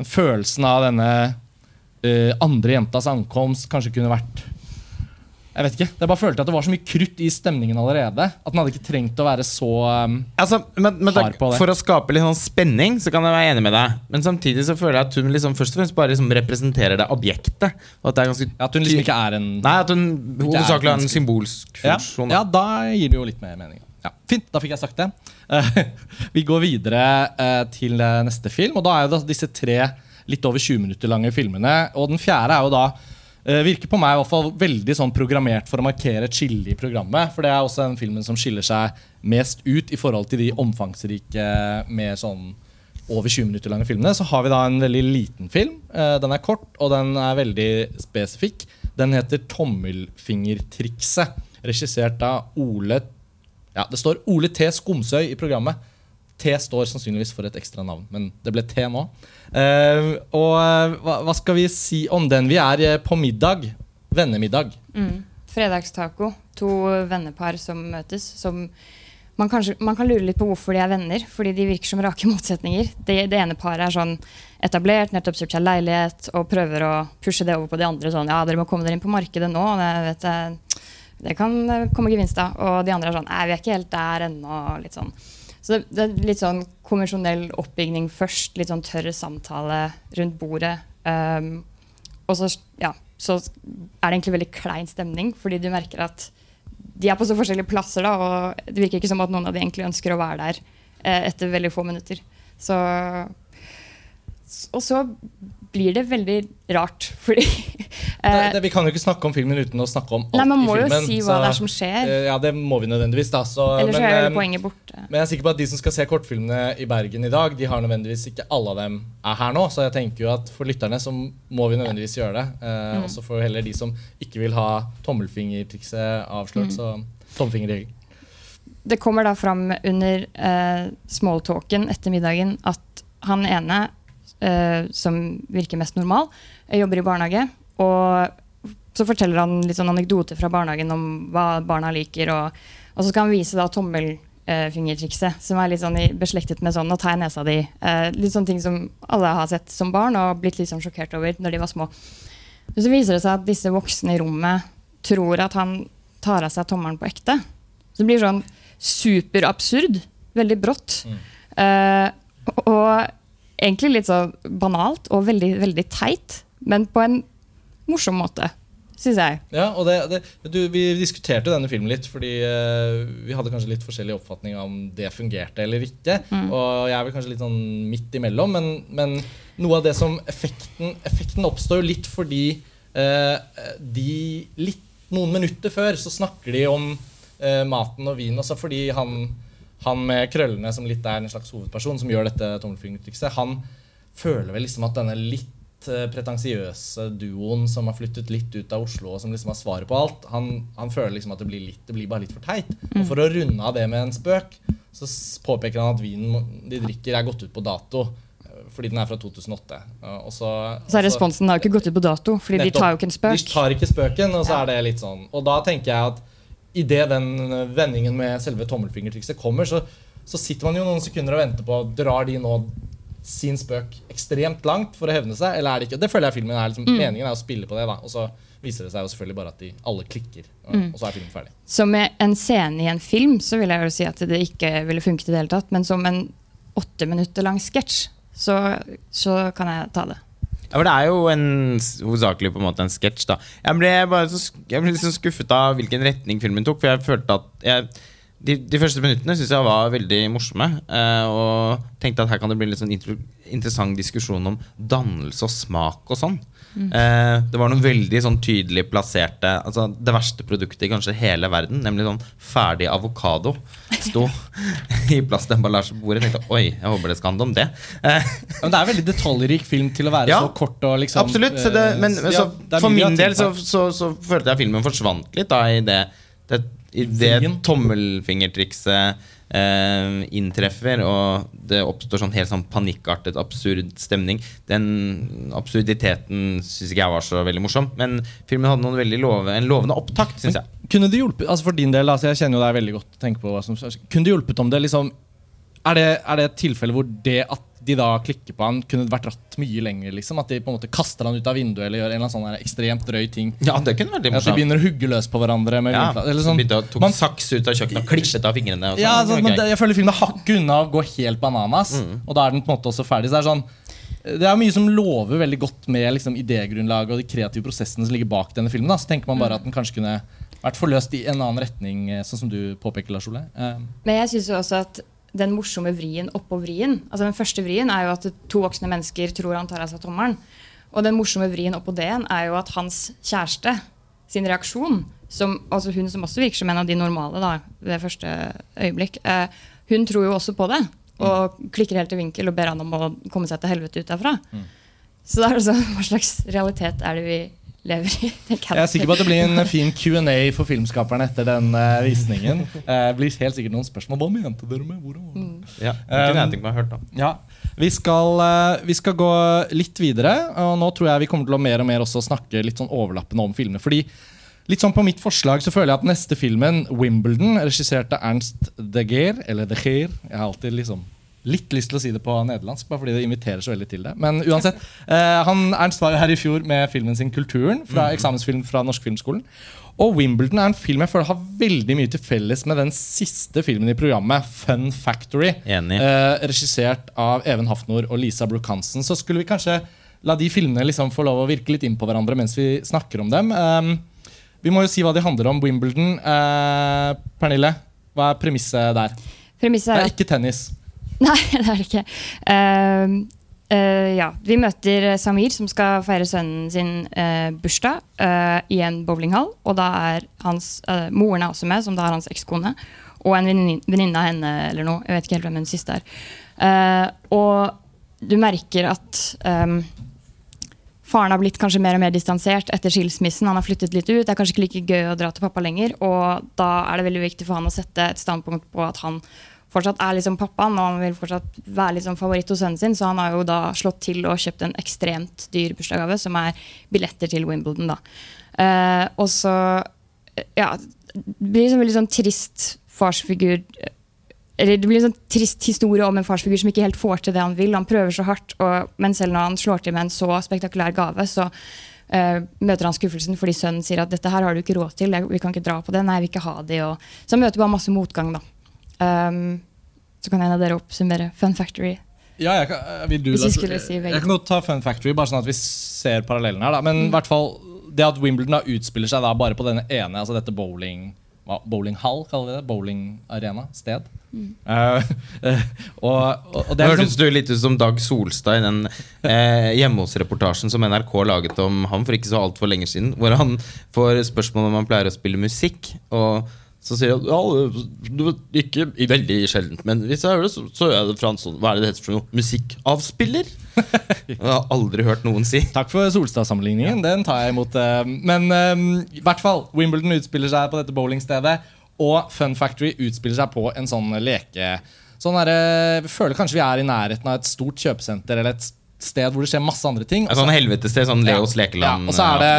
følelsen av denne uh, andre jentas ankomst kanskje kunne vært Jeg vet ikke. Jeg bare følte at det var så mye krutt i stemningen allerede. At den hadde ikke trengt å være så um, Altså, men, men Hard på det. For å skape litt sånn spenning, så kan jeg være enig med deg. Men samtidig så føler jeg at hun liksom først og fremst bare liksom representerer det objektet. Og at det er ganske At hun liksom ikke er en Nei, at hun hovedsakelig har en symbolsk ja, funksjon. ja, da gir det jo litt mer mening. Ja, Fint, da fikk jeg sagt det. Uh, vi går videre uh, til eh, neste film, og da er jo disse tre litt over 20 minutter lange filmene. Og den fjerde er jo da Virker på meg i hvert fall veldig sånn programmert for å markere et skille i programmet. For det er også den filmen som skiller seg mest ut i forhold til de omfangsrike med sånn over 20 minutter lange filmene. Så har vi da en veldig liten film. Eh, Den er kort, og den er veldig spesifikk. Den heter 'Tommelfingertrikset'. Regissert av Ole Ja, det står Ole T. Skomsøy i programmet. T står sannsynligvis for et ekstra navn, men det ble T nå. Eh, og eh, hva, hva skal vi si om den? Vi er eh, på middag. Vennemiddag. Mm. Fredagstaco. To vennepar som møtes. Som man, kanskje, man kan lure litt på hvorfor de er venner, fordi de virker som rake motsetninger. Det, det ene paret er sånn etablert, nettopp kjøpt seg leilighet og prøver å pushe det over på de andre. Sånn, ja, dere må komme dere inn på markedet nå. Det, vet det kan komme gevinst av. Og de andre er sånn vi er ikke helt der ennå. Litt sånn. Så det, er litt sånn konvensjonell oppbygning først. Litt sånn tørr samtale rundt bordet. Um, og så, ja, så er det egentlig veldig klein stemning, fordi du merker at de er på så forskjellige plasser, da, og det virker ikke som at noen av de egentlig ønsker å være der eh, etter veldig få minutter. Så, og så blir det veldig rart, fordi Det, eh, det, vi kan jo ikke snakke om filmen uten å snakke om alt Nei, man i må jo si hva så, det er som skjer. eh, ja, det må vi nødvendigvis, da. Så, Ellers men, er jo eh, poenget borte. Men jeg er sikker på at de som skal se kortfilmene i Bergen i dag, de har nødvendigvis ikke alle av dem er her nå. Så jeg tenker jo at for lytterne så må vi nødvendigvis gjøre det. Eh, Mm. Og så får heller de som ikke vil ha tommelfingertrikset avslørt, Mm. så tommelfingerregel. det kommer da fram under eh, smalltalken etter middagen at han ene, eh, som virker mest normal, Jeg jobber i barnehage. Og så forteller han litt sånn anekdoter fra barnehagen om hva barna liker. Og, og så skal han vise da tommelfingertrikset, som er litt sånn i, beslektet med sånn å ta i nesa di'. Eh, litt sånne ting som alle har sett som barn og blitt litt sånn sjokkert over når de var små. Men så viser det seg at disse voksne i rommet tror at han tar av seg tommelen på ekte. Så det blir sånn superabsurd. Veldig brått. Mm. Uh, og egentlig litt sånn banalt og veldig, veldig teit, men på en morsom måte, Synes jeg. Ja, og det, det, du, Vi diskuterte denne filmen litt, fordi uh, vi hadde kanskje litt forskjellig oppfatning om det fungerte eller ikke. Og jeg er vel kanskje litt sånn midt imellom, men, men noe av det som effekten Effekten oppstår jo litt fordi uh, de litt noen minutter før så snakker de om uh, maten og vinen også fordi han, han med krøllene, som litt er en slags hovedperson, som gjør dette tommelfingertrikset, han føler vel liksom at denne litt eh, pretensiøse duoen som har flyttet litt ut av Oslo, og som liksom har svaret på alt, han, han føler liksom at det blir, litt, det blir bare litt for teit. Og for å runde av det med en spøk, så påpeker han at vinen de drikker, er gått ut på dato. eh, Fordi den er fra 2008. Eh, Og så, Så er responsen har jo ikke gått ut på dato, fordi de tar jo ikke en spøk. De tar ikke spøken, og så er det litt sånn. Og da tenker jeg at idet den vendingen med selve tommelfingertrikset kommer, så, så sitter man jo noen sekunder og venter på Drar de nå sin spøk ekstremt langt for å hevne seg, eller er det ikke? Det føler jeg filmen er liksom, Mm. Meningen er å spille på det, da. Og så viser det seg jo selvfølgelig bare at de alle klikker, og, og så er filmen ferdig. Som en scene i en film så vil jeg jo si at det ikke ville funket i det hele tatt. Men som en åtte minutter lang sketsj, så, så kan jeg ta det. Ja, for Det er jo en, hovedsakelig på en måte en sketsj. Jeg ble bare så, jeg ble sånn skuffet av hvilken retning filmen tok. For jeg følte at jeg, de, de første minuttene synes jeg var veldig morsomme. Eh, og tenkte at her kan det bli litt sånn inter, interessant diskusjon om dannelse og smak og sånn. Eh, det var noen veldig sånn tydelig plasserte Altså Det verste produktet i kanskje hele verden, nemlig sånn ferdig avokado, sto i plastemballasje på bordet. Jeg tenkte oi, jeg håper det skal handle om det. Eh, Men det er veldig detaljrik film til å være Ja, så kort og liksom Absolutt. Så det, men eh, men ja, for min del så, så, så følte jeg filmen forsvant litt da, i det, det, i det tommelfingertrikset eh, inntreffer, og det oppstår sånn helt sånn panikkartet, absurd stemning. Den absurditeten syns ikke jeg var så veldig morsom, men filmen hadde noen veldig love, en lovende opptakt, syns jeg. Kunne det hjulpet, altså For din del, altså jeg kjenner jo deg veldig godt. tenker på hva som, Kunne det hjulpet om det liksom er det, er det et tilfelle hvor det at de da klikker på han, kunne vært dratt mye lenger? liksom At de på en måte kaster han ut av vinduet eller gjør en eller annen sånn ekstremt drøy ting? Ja, det kunne vært morsomt. At de begynner å hugge løs på hverandre? Med Ja, eller sånn. Begynte å tok Man- saks ut av kjøkkenet og klippet av fingrene. Og sånn. Ja, altså, men det, jeg føler filmen er hakket unna å gå helt bananas. Mm. Og da er den på en måte også ferdig. Så det er sånn det er mye som lover veldig godt med liksom, idégrunnlaget og de kreative prosessene som ligger bak denne filmen. Da. Så tenker man bare at den kanskje kunne vært forløst i en annen retning, eh, sånn som du påpeker, Lars Ole. Eh, Men jeg syns også at den morsomme vrien oppå vrien altså Den første vrien er jo at to voksne mennesker tror han tar av seg tommelen. Og den morsomme vrien oppå det er jo at hans kjæreste sin reaksjon, som, altså hun som også virker som en av de normale da, ved første øyeblikk, eh, hun tror jo også på det. Og klikker helt i vinkel og ber han om å komme seg til helvete ut derfra. Så da er det sånn, hva slags realitet er det vi lever i? Jeg er sikker på at det blir en fin Q&A for filmskaperne etter den uh, visningen. Det blir helt sikkert noen spørsmål. Hva mente dere med hvordan? var det?» Ja, Um, jeg hørt, da. Ja, vi skal, eh, vi skal gå litt videre, og nå tror jeg vi kommer til å mer og mer også snakke litt sånn overlappende om filmene. Fordi litt sånn på mitt forslag så føler jeg at neste filmen, Wimbledon, regissert av Ernst de Geer, eller de Geer, jeg har alltid liksom litt lyst til å si det på nederlandsk, bare fordi det inviterer så veldig til det. Men uansett, eh, han, Ernst var her i fjor med filmen sin Kulturen, fra eksamensfilm fra Norsk Filmskolen. Og Wimbledon er en film jeg føler har veldig mye til felles med den siste filmen i programmet, Fun Factory. Enig. Eh, regissert av Even Hafnor og Lisa Brooke Hansen. Så skulle vi kanskje la de filmene liksom få lov å virke litt inn på hverandre mens vi snakker om dem. Um, vi må jo si hva de handler om. Wimbledon. Eh, Pernille, hva er premisset der? Premisset Det er er ikke tennis. Nei, det er det ikke. Uh, uh, ja, vi møter Samir, som skal feire sønnen sin uh, bursdag eh, i en bowlinghall. Og da er hans, moren er også med, som da er hans ekskone. Og en venninne av henne eller noe. Jeg vet ikke helt hvem hun siste er. Og du merker at um, faren har blitt kanskje mer og mer distansert etter skilsmissen. Han har flyttet litt ut. Det er kanskje ikke like gøy å dra til pappa lenger. Og da er det veldig viktig for han å sette et standpunkt på at han fortsatt er liksom pappaen, og han vil fortsatt være liksom favoritt hos sønnen sin. Så han har jo da slått til og kjøpt en ekstremt dyr bursdagsgave, som er billetter til Wimbledon. da. Eh, og så ja, det blir en veldig sånn trist farsfigur eller Det blir en sånn trist historie om en farsfigur som ikke helt får til det han vil. Han prøver så hardt, og, men selv når han slår til med en så spektakulær gave, så Uh, møter han skuffelsen fordi sønnen sier at dette her har du ikke råd til, vi kan ikke dra på det, nei, jeg vil ikke ha det. Og, så han møter bare masse motgang, da. Um, så kan en av dere oppsummere Fun Factory. Ja, jeg kan, eh, vil du, Hvis vi skulle si begge. jeg kan godt ta Fun Factory, bare sånn at vi ser parallellen her. Da. Men i hvert fall det at Wimbledon da utspiller seg da bare på denne ene, altså dette bowling Bowlinghall, kaller vi det? Bowlingarena? Sted. Uh, eh, og, og, og det er hørtes liksom, du litt ut som Dag Solstad i den eh, hjemme hos-reportasjen som NRK laget om ham for ikke så altfor lenge siden. Hvor han får spørsmål om han pleier å spille musikk. Og så sier jeg ja, du ikke veldig sjeldent, men hvis jeg hører det, så, så jeg det fra en sånn Hva er det det heter for noe? Musikkavspiller? Jeg har aldri hørt noen si. Takk for Solstad-sammenligningen. Den tar jeg imot. eh, Men eh, i hvert fall, Wimbledon utspiller seg på dette bowlingstedet. Og Fun Factory utspiller seg på en sånn leke... Sånn der, vi føler kanskje vi er i nærheten av et stort kjøpesenter eller et sted hvor det skjer masse andre ting. Et sånn helvetested, sånn Leos lekeland. Ja, og så er det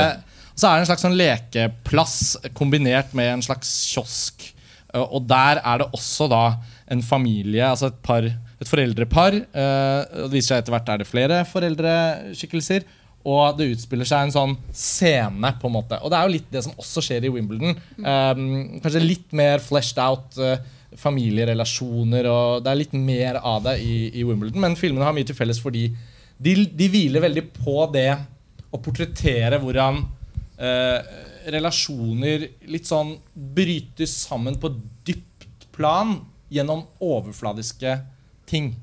så er det en slags sånn lekeplass kombinert med en slags kiosk. Uh, Og der er det også da en familie, altså et, par, et foreldrepar. og Det viser seg etter hvert er det flere foreldreskikkelser. og det utspiller seg en sånn scene. på en måte Og det er jo litt det som også skjer i Wimbledon. Um, kanskje litt mer fleshed out uh, familierelasjoner, og det er litt mer av det i, i Wimbledon. Men filmene har mye til felles fordi de, de hviler veldig på det å portrettere hvordan uh, relasjoner litt sånn brytes sammen på dypt plan gjennom overfladiske ting.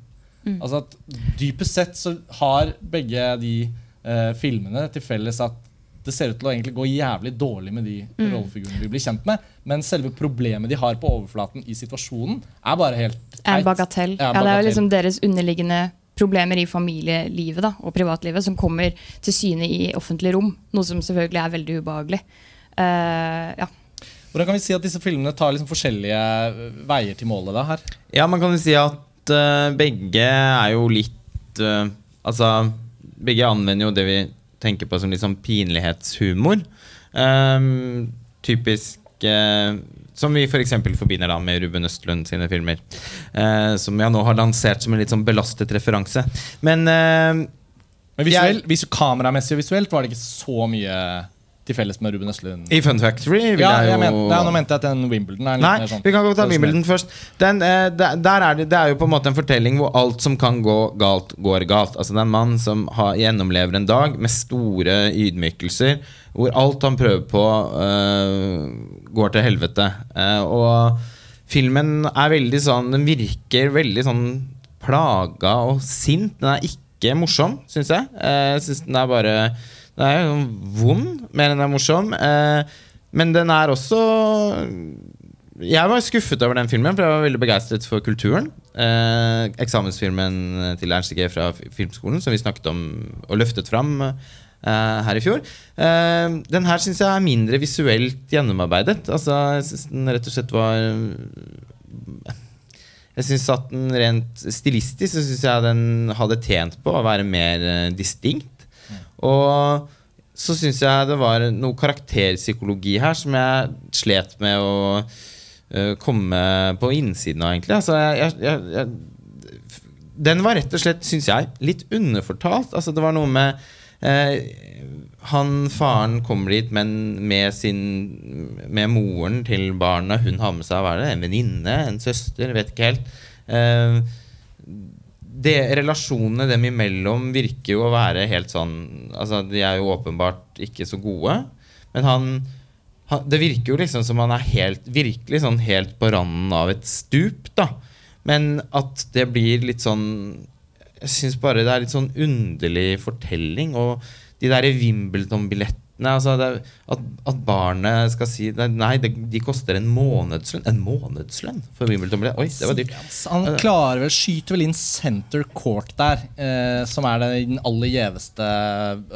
Altså at Dypest sett så har begge de eh, filmene til felles at det ser ut til å egentlig gå jævlig dårlig med de rollefigurene vi blir kjent med, men selve problemet de har på overflaten i situasjonen, er bare helt En teit. bagatell. Ja, Ja, det er jo liksom deres underliggende problemer i familielivet da, og privatlivet som kommer til syne i offentlig rom. Noe som selvfølgelig er veldig ubehagelig. Uh, ja. Hvordan kan vi si at disse filmene tar liksom forskjellige eh, veier til målet da her? Ja, man kan jo si at uh, begge er jo litt uh, Altså, begge anvender jo det vi tenker på som litt sånn pinlighetshumor. Um, typisk Som vi f.eks. For forbinder da med Ruben Østlund sine filmer. eh, som jeg nå har lansert som en litt sånn belastet referanse. Men eh, Men visuell, vis, Kameramessig og visuelt var det ikke så mye til felles med Ruben Østlund. i Fun Factory vil Ja, jeg jo men, ja, nå mente jeg at den Wimbledon er litt Nei, mer sånn vi kan godt ta. Wimbledon først. Den, eh, der, er det, det er jo på en måte en fortelling hvor alt som kan gå galt, går galt. Altså Det er en mann som har, gjennomlever en dag med store ydmykelser, hvor alt han prøver på, eh, går til helvete. Eh, og filmen er veldig sånn Den virker veldig sånn plaga og sint. Den er ikke morsom, syns jeg. Eh, jeg synes den er bare Den er jo vond mer enn den er morsom. Eh, men den er også Jeg var skuffet over den filmen, for jeg var veldig begeistret for kulturen. Eh, eksamensfilmen til Ernst G fra Filmskolen, som vi snakket om og løftet fram eh, her i fjor. Eh, den her syns jeg er mindre visuelt gjennomarbeidet. Altså, jeg synes den rett og slett var jeg synes at den rent stilistisk så synes jeg den hadde tjent på å være mer distinkt. Og så syns jeg det var noe karakterpsykologi her som jeg slet med å uh, komme på innsiden av, egentlig. Altså, jeg, jeg, jeg, den var rett og slett, syns jeg, litt underfortalt. Altså, det var noe med uh, Han faren kommer dit, men med sin Med moren til barna. Hun har med seg hva er det, en venninne, en søster, vet ikke helt. Eh, det, relasjonene dem imellom virker jo å være helt sånn Altså, de er jo åpenbart ikke så gode. Men han, han Det virker jo liksom som han er helt virkelig sånn helt på randen av et stup, da. Men at det blir litt sånn Jeg syns bare det er litt sånn underlig fortelling. Og de der Wimbledon-billettene altså det, er- at, at barnet skal si Nei, det, de koster en månedslønn. En månedslønn for Wimbledon-billett? Oi, det var dyrt. Han klarer vel, skyter vel inn center court der, eh, som er den aller gjeveste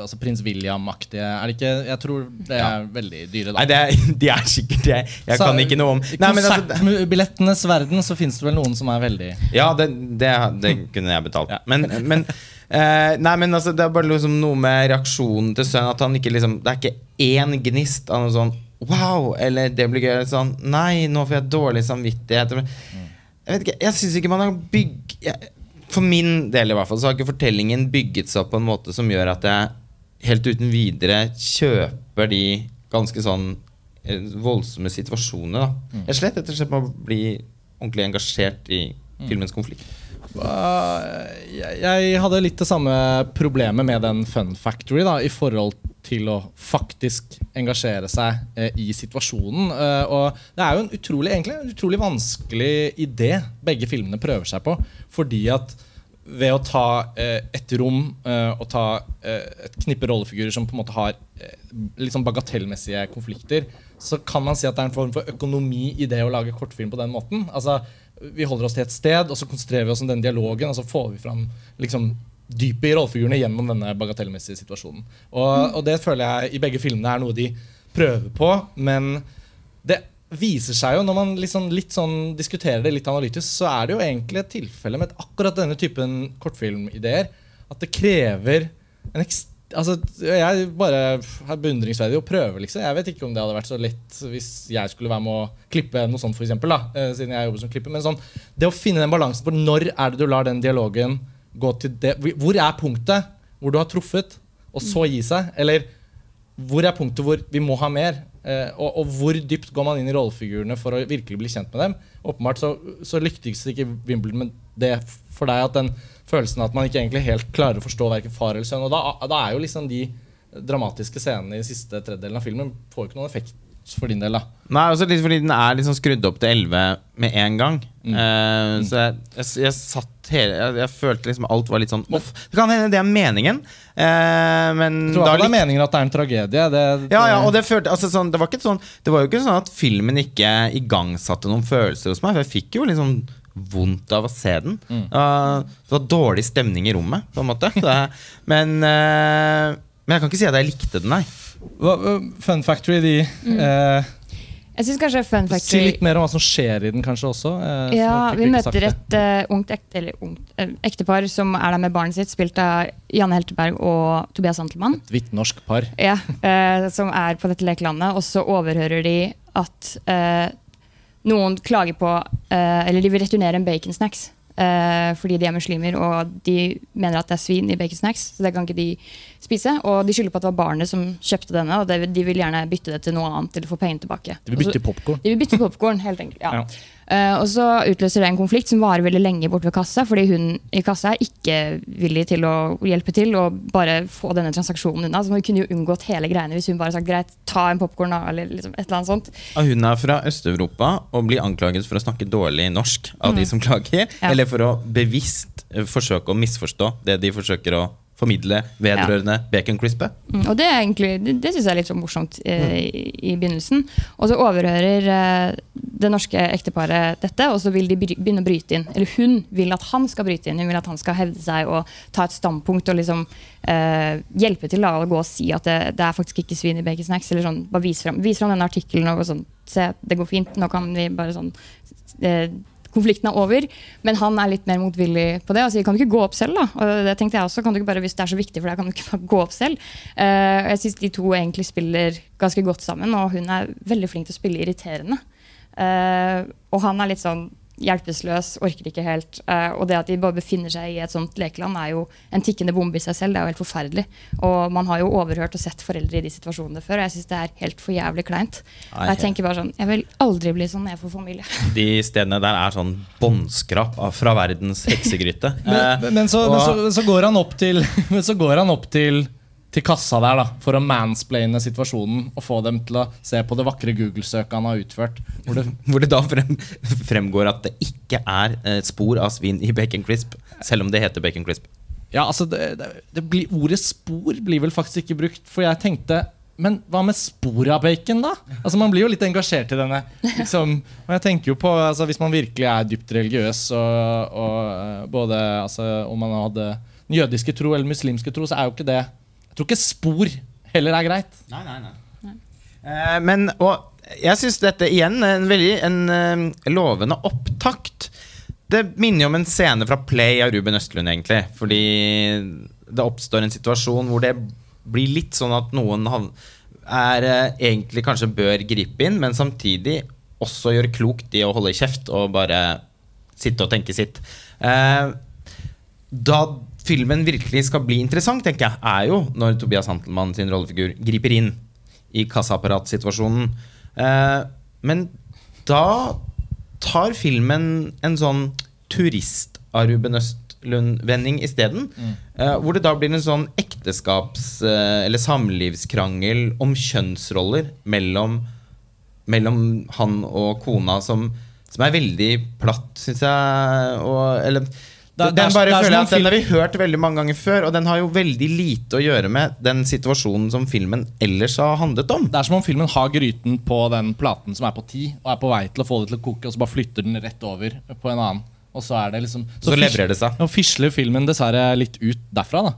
altså prins William-aktige. Er det ikke Jeg tror det er veldig dyre, da. Nei, det er, de er sikkert Jeg, jeg Så, kan ikke noe om Nei, altså, verden så finnes det vel noen som er veldig Ja, det, det, det kunne jeg betalt. Ja. Men, men eh, Nei, men altså, det er bare liksom noe med reaksjonen til sønnen. At han ikke liksom Det er ikke én gnist av noe sånn Wow! Eller det blir gøy. Sånn Nei, nå får jeg dårlig samvittighet. Jeg vet ikke, jeg syns ikke man har bygg For min del i hvert fall Så har ikke fortellingen bygget seg opp på en måte som gjør at jeg helt uten videre kjøper de ganske sånn eh, voldsomme situasjonene. Da. Jeg slett rett og slett med å bli ordentlig engasjert i filmens konflikt. Jeg, hadde litt det samme problemet med den Fun Factory da, i forhold til å faktisk engasjere seg eh, i situasjonen. Eh, og det er jo en utrolig, egentlig, en utrolig vanskelig idé begge filmene prøver seg på. Fordi at ved å ta eh, et rom og ta et knippe rollefigurer som på en måte har liksom bagatellmessige konflikter, så kan man si at det er en form for økonomi i det å lage kortfilm på den måten. Altså, vi holder oss til et sted, og så konsentrerer vi oss om den dialogen, og så får vi fram liksom, dypet i rollefigurene gjennom denne bagatellmessige situasjonen. Og, og det føler jeg i begge filmene er noe de prøver på, men det viser seg jo, når man liksom litt sånn diskuterer det litt analytisk, så er det jo egentlig et tilfelle med akkurat denne typen kortfilmideer at det krever en ekst Altså, jeg bare er beundringsverdig å prøve, liksom. Jeg vet ikke om det hadde vært så lett hvis jeg skulle være med å klippe noe sånt, for eksempel, da, eh, siden jeg jobber som klipper. Men sånn, det å finne den balansen på når er det du lar den dialogen gå til det Hvor er punktet hvor du har truffet? og så gi seg? Eller hvor er punktet hvor vi må ha mer? Eh, og, og hvor dypt går man inn i rollefigurene for å virkelig bli kjent med dem? Åpenbart så, så lyktes ikke Wimbledon med det for deg at den følelsen at man ikke egentlig helt klarer å forstå verken far eller sønn. Og da, da er jo liksom de dramatiske scenene i siste tredjedelen av filmen får ikke noen effekt for din del, da. Nei, også litt fordi den er liksom skrudd opp til 11 med en gang. Eh, Så jeg, jeg, jeg satt hele jeg, jeg følte liksom alt var litt sånn off. Det kan hende det er meningen, uh, men Jeg tror da det er meningen at det er en tragedie. Det, ja, ja, og det, følte, altså, sånn, det, var ikke sånn, det var jo ikke sånn at filmen ikke igangsatte noen følelser hos meg. For jeg fikk jo liksom vondt av å se den. Uh, det var dårlig stemning i rommet, på en måte. Det, men, uh, men jeg kan ikke si at jeg likte den, nei. Fun Factory, de eh, Jeg synes kanskje Fun Si litt mer om hva som skjer i den, kanskje også. eh, Ja, vi møter et uh, ungt, ekte, eller ungt uh, ektepar som er der med barnet sitt, spilt av Janne Helteberg og Tobias Antelmann. Et hvitt norsk par. Ja, uh, som er på dette lekelandet. Og så overhører de at eh, noen klager på Eller de vil returnere en baconsnacks. Eh, fordi de er muslimer og de mener at det er svin i baconsnacks. Så det kan ikke de spise. Og de skylder på at det var barnet som kjøpte denne, og de vil gjerne bytte det til noe annet. Eller få pengene tilbake. De vil bytte popkorn. de vil bytte popkorn, helt enkelt. Ja. Ja. Eh, og så utløser det en konflikt som varer veldig lenge borte ved kassa, fordi hun i kassa er ikke villig til å hjelpe til og bare få denne transaksjonen unna. Så hun kunne jo unngått hele greiene hvis hun bare sagt greit, ta en popkorn, eller liksom et eller annet sånt. Hun er fra Øst-Europa og blir anklaget for å snakke dårlig norsk av de som klager. Ja. Eller for å bevisst forsøke å misforstå det de forsøker å formidle vedrørende baconcrispet. Mm, og det egentlig, det, det syns jeg er litt så morsomt eh, i, i begynnelsen. Og så overhører eh, det norske ekteparet dette, og så vil de begynne å bryte inn. Eller hun vil at han skal bryte inn. Hun vil at han skal hevde seg og ta et standpunkt og liksom eh, hjelpe til da, å gå og si at det, det er faktisk ikke svin i baconsnacks. Eller sånn, bare vis fram, vis fram denne artikkelen og sånn, se, det går fint, nå kan vi bare sånn eh, konflikten er over, men han er litt mer motvillig på det og sier kan du ikke gå opp selv. da? Og det tenkte jeg også, kan du ikke bare, Hvis det er så viktig for deg, kan du ikke bare gå opp selv? Uh, jeg syns de to egentlig spiller ganske godt sammen, og hun er veldig flink til å spille irriterende. Uh, og han er litt sånn hjelpeløs, orker ikke helt. Eh, og det at de bare befinner seg i et sånt lekeland, er jo en tikkende bombe i seg selv. Det er jo helt forferdelig. Og man har jo overhørt og sett foreldre i de situasjonene før, og jeg syns det er helt for jævlig kleint. Og jeg tenker bare sånn, jeg vil aldri bli sånn når jeg får familie. De stedene der er sånn båndskrap fra verdens heksegryte. Men, Eh, men, så, men, så, så går han opp til Men så går han opp til til kassa der da for å mansplaine situasjonen og få dem til å se på det vakre Google-søket han har utført. Hvor det, Hvor det da frem, fremgår at det ikke er et spor av svin i bacon crisp, selv om det heter bacon crisp. ja, altså det, det, blir, Ordet spor blir vel faktisk ikke brukt, for jeg tenkte men hva med spor av bacon, da? Altså Man blir jo litt engasjert i denne. Liksom, og jeg tenker jo på altså, Hvis man virkelig er dypt religiøs, og, og eh, både altså, om man hadde den jødiske tro eller muslimske tro, så er jo ikke det Jeg tror ikke spor heller er greit. Nei, nei, nei. Eh, men, og jeg syns dette igjen er en veldig en, eh, lovende opptakt. Det minner jo om en scene fra Play av Ruben Østlund, egentlig. Fordi det oppstår en situasjon hvor det blir litt sånn at noen er, eh, egentlig kanskje bør gripe inn, men samtidig også gjøre klokt i å holde kjeft og bare sitte og tenke sitt. Eh, da filmen virkelig skal bli interessant, tenker jeg, er jo når Tobias Hantelmann sin rollefigur griper inn i kassaapparatsituasjonen. Eh, men da tar filmen en sånn turist-aruben Østlund-vending isteden. Eh, hvor det da blir en sånn ekteskaps- eh, eller samlivskrangel om kjønnsroller mellom, mellom han og kona som, som er veldig platt, syns jeg. Og, eller, Er- den bare det er føler jeg at den har vi hørt veldig mange ganger før, og den har jo veldig lite å gjøre med den situasjonen som filmen ellers har handlet om. Det er som om filmen har gryten på den platen som er på ti, og er på vei til å få det til å koke, og så bare flytter den rett over på en annen. Og så er det liksom Så så leverer det seg. Og fisler filmen dessverre litt ut derfra. da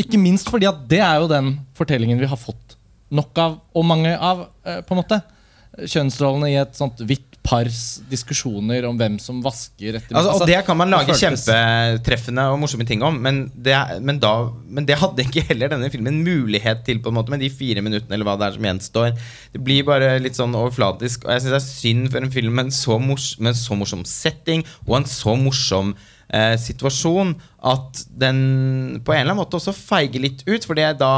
Ikke minst fordi at det er jo den fortellingen vi har fått nok av, og mange av, eh, på en måte. Kjønnsrollene i et sånt hvitt pars diskusjoner om hvem som vasker etter Altså, og det kan man lage kjempetreffende og morsomme ting om, men det, men, da, men det hadde ikke heller denne filmen mulighet til, på en måte med de fire minuttene eller hva det er som gjenstår. Det blir bare litt sånn overflatisk, og jeg syns det er synd for en film med en så, mors med en så morsom setting og en så morsom eh, situasjon at den på en eller annen måte også feiger litt ut. For det er da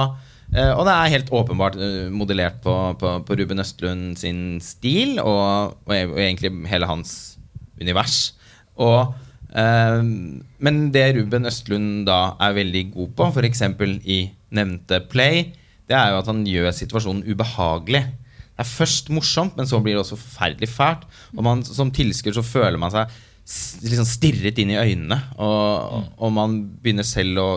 Og det er helt åpenbart eh, modellert på, på, på Ruben Østlund sin stil, og, og egentlig hele hans univers. Og eh, men det Ruben Østlund da er veldig god på, f.eks. i nevnte Play, det er jo at han gjør situasjonen ubehagelig. Det er først morsomt, men så blir det også forferdelig fælt. Og man, som tilskuer så føler man seg liksom stirret inn i øynene. Og, og man begynner selv å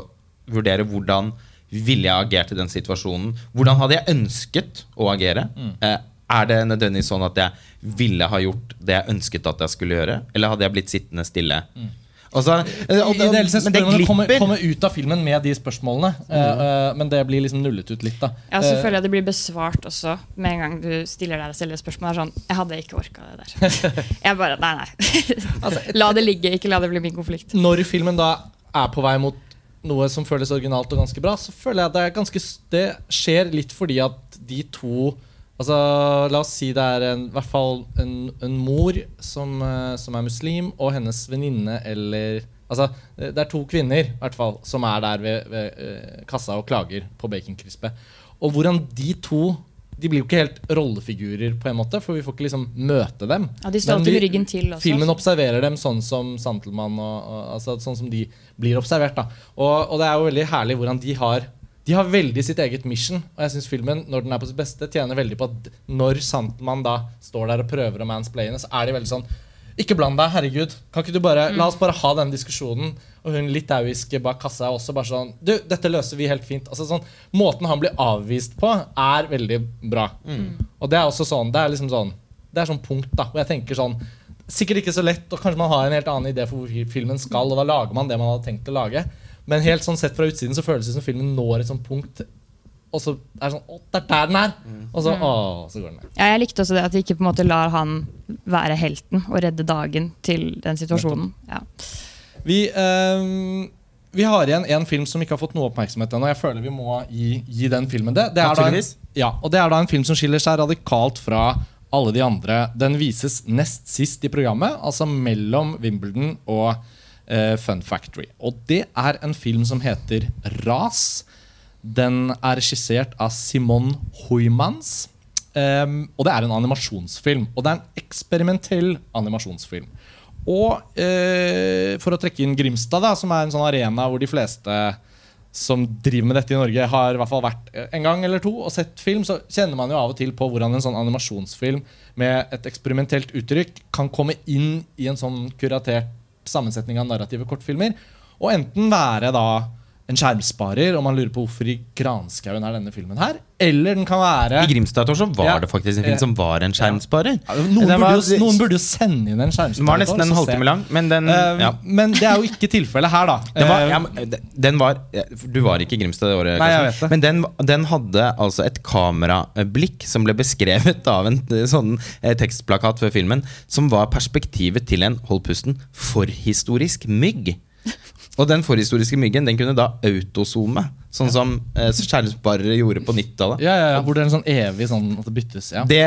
vurdere hvordan ville jeg agert i den situasjonen. Hvordan hadde jeg ønsket å agere? Eh, er det nødvendigvis sånn at jeg ville ha gjort det jeg ønsket at jeg skulle gjøre? Eller hadde jeg blitt sittende stille? Og så- og og- Ideelt sett det bør man komme, komme ut av filmen med de spørsmålene. Mm. Uh, men det blir liksom nullet ut litt. da Ja, så Eh, føler jeg det blir besvart også med en gang du stiller deg selv stiller spørsmål. Sånn, jeg hadde ikke orka det der. Jeg bare, nei, nei. La det ligge, ikke la det bli min konflikt. Når filmen da er på vei mot noe som føles originalt og ganske bra, så føler jeg at det ganske Det skjer litt fordi at de to Altså, La oss si det er en, i hvert fall en, en mor som, eh, som er muslim, og hennes venninne eller Altså, det er to kvinner i hvert fall, som er der ved, ved eh, kassa og klager på baconkrispet. Og hvordan de to De blir jo ikke helt rollefigurer, på en måte, for vi får ikke liksom møte dem. Ja, De står alltid med ryggen til også. Filmen observerer dem sånn som Santelmann og, og, altså Sånn som de blir observert. da og, og det er jo veldig herlig hvordan de har De har veldig sitt eget mission. Og jeg syns filmen, når den er på sitt beste, tjener veldig på at når Santelmann da står der og prøver å mansplaine, så er de veldig sånn ikke bland deg, herregud. Kan ikke du bare, La oss bare ha den diskusjonen. Og hun litauiske bak kassa er også bare sånn Du, dette løser vi helt fint. Altså sånn, Måten han blir avvist på, er veldig bra. Og det er også sånn Det er liksom sånn Det er sånn punkt, da. Og jeg tenker sånn Sikkert ikke så lett, og kanskje man har en helt annen idé for hvor filmen skal, og da lager man det man hadde tenkt å lage. Men helt sånn sett fra utsiden så føles det som filmen når et sånt punkt, og så er det sånn Å, det er der den er! Og så, å, så går den ned. Ja, jeg likte også det at de ikke på en måte lar han være helten og redde dagen til den situasjonen. Ja. Vi, eh, vi har igjen en film som ikke har fått noe oppmerksomhet ennå. Jeg føler vi må gi, gi den filmen det. det er en, ja, og det er da en film som skiller seg radikalt fra alle de andre. Den vises nest sist i programmet, altså mellom Wimbledon og eh, Fun Factory. Og det er en film som heter Ras. Den er regissert av Simon Huymans. Um, og det er en animasjonsfilm. Og det er en eksperimentell animasjonsfilm. Og eh, for å trekke inn Grimstad, da, som er en sånn arena hvor de fleste som driver med dette i Norge, har i hvert fall vært eh, en gang eller to og sett film, så kjenner man jo av og til på hvordan en sånn animasjonsfilm med et eksperimentelt uttrykk kan komme inn i en sånn kuratert sammensetning av narrative kortfilmer. Og enten være da en skjermsparer, og man lurer på hvorfor i granskauen er denne filmen her. Eller den kan være I Grimstad så var Ja. det faktisk en film som var en skjermsparer. Ja, noen, var- burde jo, noen burde jo sende inn en skjermsparer. Den var nesten en halvtime lang, men den uh, ja. Men det er jo ikke tilfellet her, da. Den var, Eh, ja, den var Du var ikke i Grimstad det året, Nei, jeg vet det. men den, den hadde altså et kamerablikk som ble beskrevet av en eh, sånn eh, tekstplakat før filmen, som var perspektivet til en hold pusten forhistorisk mygg. Og den forhistoriske myggen den kunne da autosome, sånn som eh, skjermsparere gjorde på 90-tallet. ja, ja, ja, hvor det er en sånn evig sånn at det byttes. Ja. Det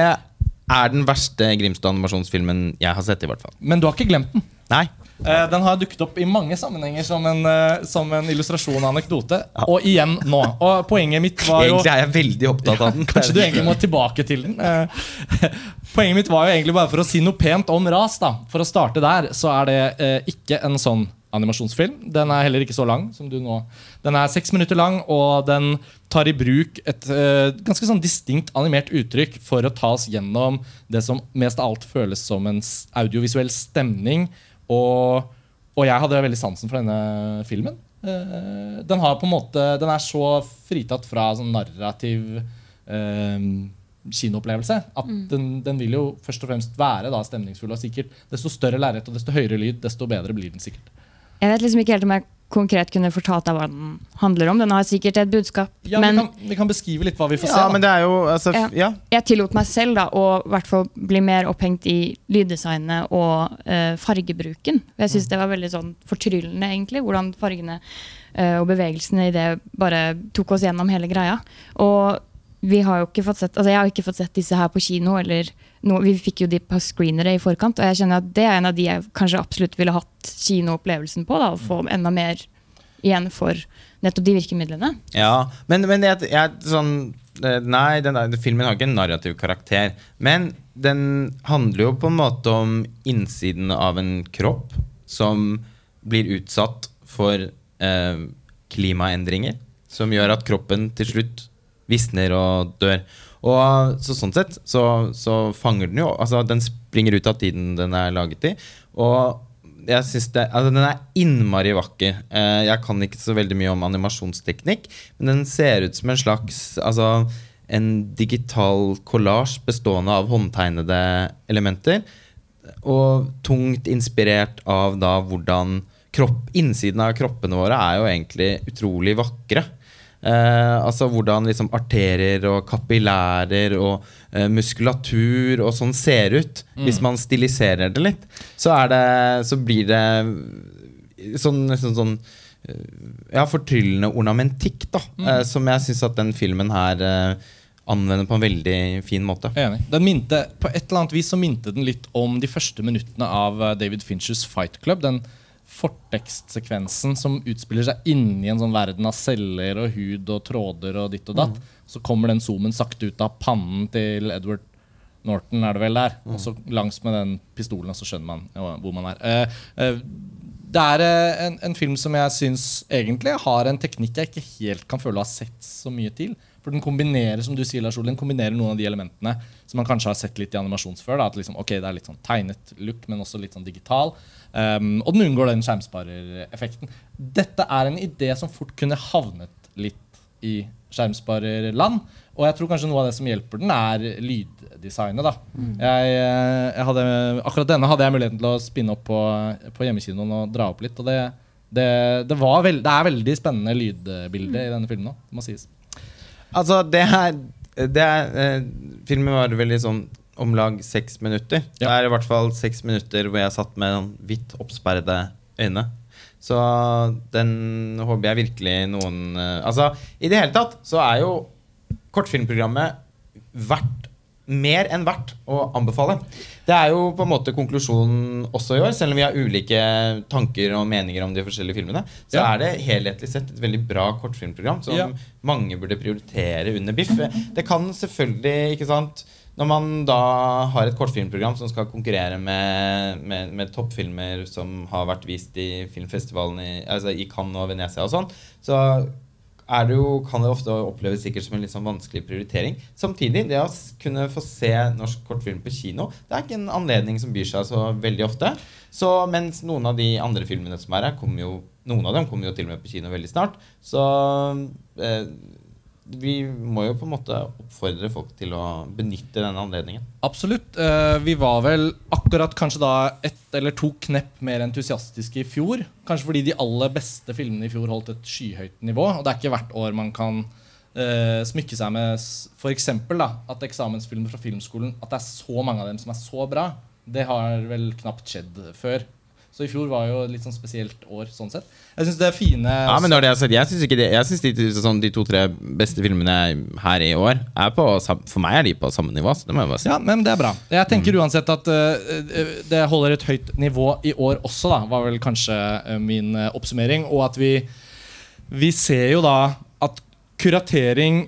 er den verste Grimstad-animasjonsfilmen jeg har sett, i hvert fall. Men du har ikke glemt den. Nei. Eh, den har dukket opp i mange sammenhenger som en, eh, som en illustrasjon og anekdote. Og igjen nå. Og poenget mitt var jo Egentlig er jeg veldig opptatt av den. Kanskje du egentlig må tilbake til den. Eh, Poenget mitt var jo egentlig bare for å si noe pent om ras. da For å starte der, så er det eh, ikke en sånn animasjonsfilm. Den er heller ikke så lang som du nå. Den er seks minutter lang, og den tar i bruk et uh, ganske sånn distinkt animert uttrykk for å ta oss gjennom det som mest av alt føles som en audiovisuell stemning. Og, og jeg hadde veldig sansen for denne filmen. Uh, den har på en måte Den er så fritatt fra sånn narrativ uh, kinoopplevelse at den, den vil jo først og fremst være da stemningsfull. Og sikkert desto større lerret og desto høyere lyd, desto bedre blir den sikkert. Jeg vet liksom ikke helt om jeg konkret kunne fortalt deg hva den handler om. Den har sikkert et budskap. Ja, men vi, kan, vi kan beskrive litt hva vi får Ja, se. men Da. det er jo altså, Ja. ja. jeg tillot meg selv da, å i hvert fall bli mer opphengt i lyddesignet og uh, fargebruken. Jeg syns det var veldig sånn fortryllende, egentlig, hvordan fargene uh, og bevegelsene i det bare tok oss gjennom hele greia. Og vi har jo ikke fått sett Altså, jeg har ikke fått sett disse her på kino, eller noe. Vi fikk jo de på screenere i forkant, og jeg kjenner at det er en av de jeg kanskje absolutt ville hatt kinoopplevelsen på. da, Å få enda mer igjen for nettopp de virkemidlene. Ja, men, men jeg, jeg, sånn eh, Nei, den, der- filmen har ikke en narrativ karakter. Men den handler jo på en måte om innsiden av en kropp som blir utsatt for eh, klimaendringer. Som gjør at kroppen til slutt visner og dør. Og så Sånn sett så, så fanger den jo Altså Den springer ut av tiden den er laget i. Og jeg synes det, altså Den er innmari vakker. Eh, jeg kan ikke så veldig mye om animasjonsteknikk, men den ser ut som en slags altså, en digital kollasj bestående av håndtegnede elementer. Og tungt inspirert av da hvordan kropp, innsiden av kroppene våre er jo egentlig utrolig vakre. Eh, altså hvordan liksom arterer og kapillærer og eh, muskulatur og sånn ser ut. Hvis man stiliserer det litt, så, det, så blir det sånn, sånn, sånn ja, fortryllende ornamentikk, da. eh, som jeg syns at den filmen her eh, anvender på en veldig fin måte. Enig. Den minte, på et eller annet vis så minte den litt om de første minuttene av eh, David Finchers Fight Club. Den fortekstsekvensen som utspiller seg inni en sånn verden av celler og hud og tråder og ditt og datt. Så kommer den zoomen sakte ut av pannen til Edward Norton, er det vel der. Og så langs med den pistolen, og så skjønner man jo, hvor man er. Uh, uh, det er uh, en, en film som jeg syns egentlig har en teknikk jeg ikke helt kan føle å ha sett så mye til. For den kombinerer som du sier, Lars Ole, den kombinerer noen av de elementene som man kanskje har sett litt i animasjons før. Da, at liksom, ok, Det er litt sånn tegnet look, men også litt sånn digital. Um, og den unngår den skjermsparereffekten. Dette er en idé som fort kunne havnet litt i skjermsparerland. Og jeg tror kanskje noe av det som hjelper den, er lyddesignet. da. Jeg, eh, jeg hadde, akkurat denne hadde jeg muligheten til å spinne opp på, på hjemmekinoen og dra opp litt. Og det, det, det, var veld, det er veldig spennende lydbilde i denne filmen òg, må sies. Altså, det er, det er eh, Filmen var veldig sånn om lag seks minutter. Det er i hvert fall seks minutter hvor jeg satt med hvitt oppsperrede øyne. Så den håper jeg virkelig noen eh, Altså, i det hele tatt så er jo kortfilmprogrammet verdt mer enn verdt å anbefale. Det er jo på en måte konklusjonen også i år, selv om vi har ulike tanker og meninger om de forskjellige filmene. Så Ja. er det helhetlig sett et veldig bra kortfilmprogram som Ja. mange burde prioritere under biff. Det kan selvfølgelig, ikke sant Når man da har et kortfilmprogram som skal konkurrere med, med, med toppfilmer som har vært vist i filmfestivalen i, altså i Cannes og Venezia og sånn, så det jo, kan det ofte oppleves sikkert som en litt sånn vanskelig prioritering. Samtidig, det å kunne få se norsk kortfilm på kino, det er ikke en anledning som byr seg så veldig ofte. Så mens noen av de andre filmene som er her, kommer jo, noen av dem kommer jo til og med på kino veldig snart. Så eh, vi må jo på en måte oppfordre folk til å benytte denne anledningen. Absolutt. Eh, vi var vel akkurat kanskje da ett eller to knepp mer entusiastiske i fjor. Kanskje fordi de aller beste filmene i fjor holdt et skyhøyt nivå. Og det er ikke hvert år man kan eh, smykke seg med f.eks. at eksamensfilmer fra filmskolen At det er så mange av dem som er så bra. Det har vel knapt skjedd før. Så i fjor var jo et litt sånn spesielt år sånn sett. Jeg synes det er fine Ja, men når det er sagt, Jeg syns de, sånn, de to-tre beste filmene her i år er på, For meg er de på samme nivå. Så det må jeg bare si. Ja, men det er bra. Jeg tenker uansett at uh, det holder et høyt nivå i år også, da, var vel kanskje eh, min oppsummering. Og at vi, vi ser jo da at kuratering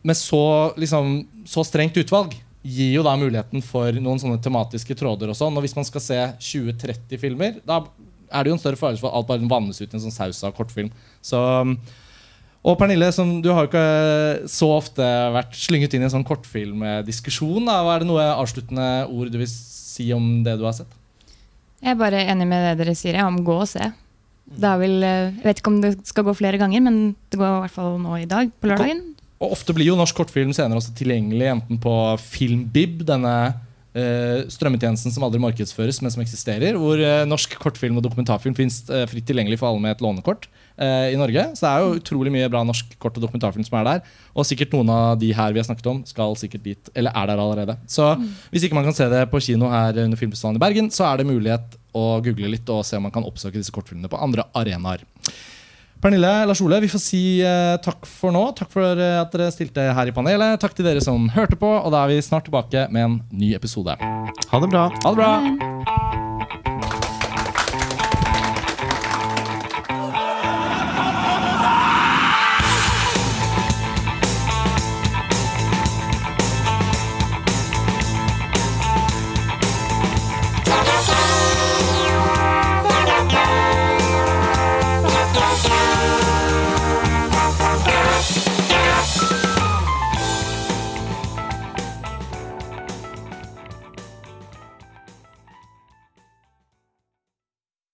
med så, liksom, så strengt utvalg gir jo da muligheten for noen sånne tematiske tråder og sånn. Og hvis man skal se 20-30 filmer, da er det jo en større fare for at alt bare vannes ut i en sånn saus av kortfilm. Så og Pernille, som du har jo ikke så ofte vært slynget inn i en sånn kortfilmdiskusjon. da. Hva er det noe avsluttende ord du vil si om det du har sett? Jeg er bare enig med det dere sier, jeg, om gå og se. Er eh, jeg vet ikke om det skal gå flere ganger, men det går i hvert fall nå i dag, på lørdagen. Og Ofte blir jo norsk kortfilm senere også tilgjengelig enten på Filmbib, denne uh, strømmetjenesten som aldri markedsføres, men som eksisterer, hvor uh, norsk kortfilm og dokumentarfilm finnes uh, fritt tilgjengelig for alle med et lånekort eh, i Norge. Så det er jo utrolig mye bra norsk kort- og dokumentarfilm som er der. Og sikkert noen av de her vi har snakket om, skal sikkert dit, eller er der allerede. Så hvis ikke man kan se det på kino her under Filmfestivalen i Bergen, så er det mulighet å google litt og se om man kan oppsøke disse kortfilmene på andre arenaer. Pernille, Lars Ole, vi får si eh, takk for nå. Takk for eh, at dere stilte her i panelet. Takk til dere som hørte på, og da er vi snart tilbake med en ny episode. Ha det bra. Ha det bra!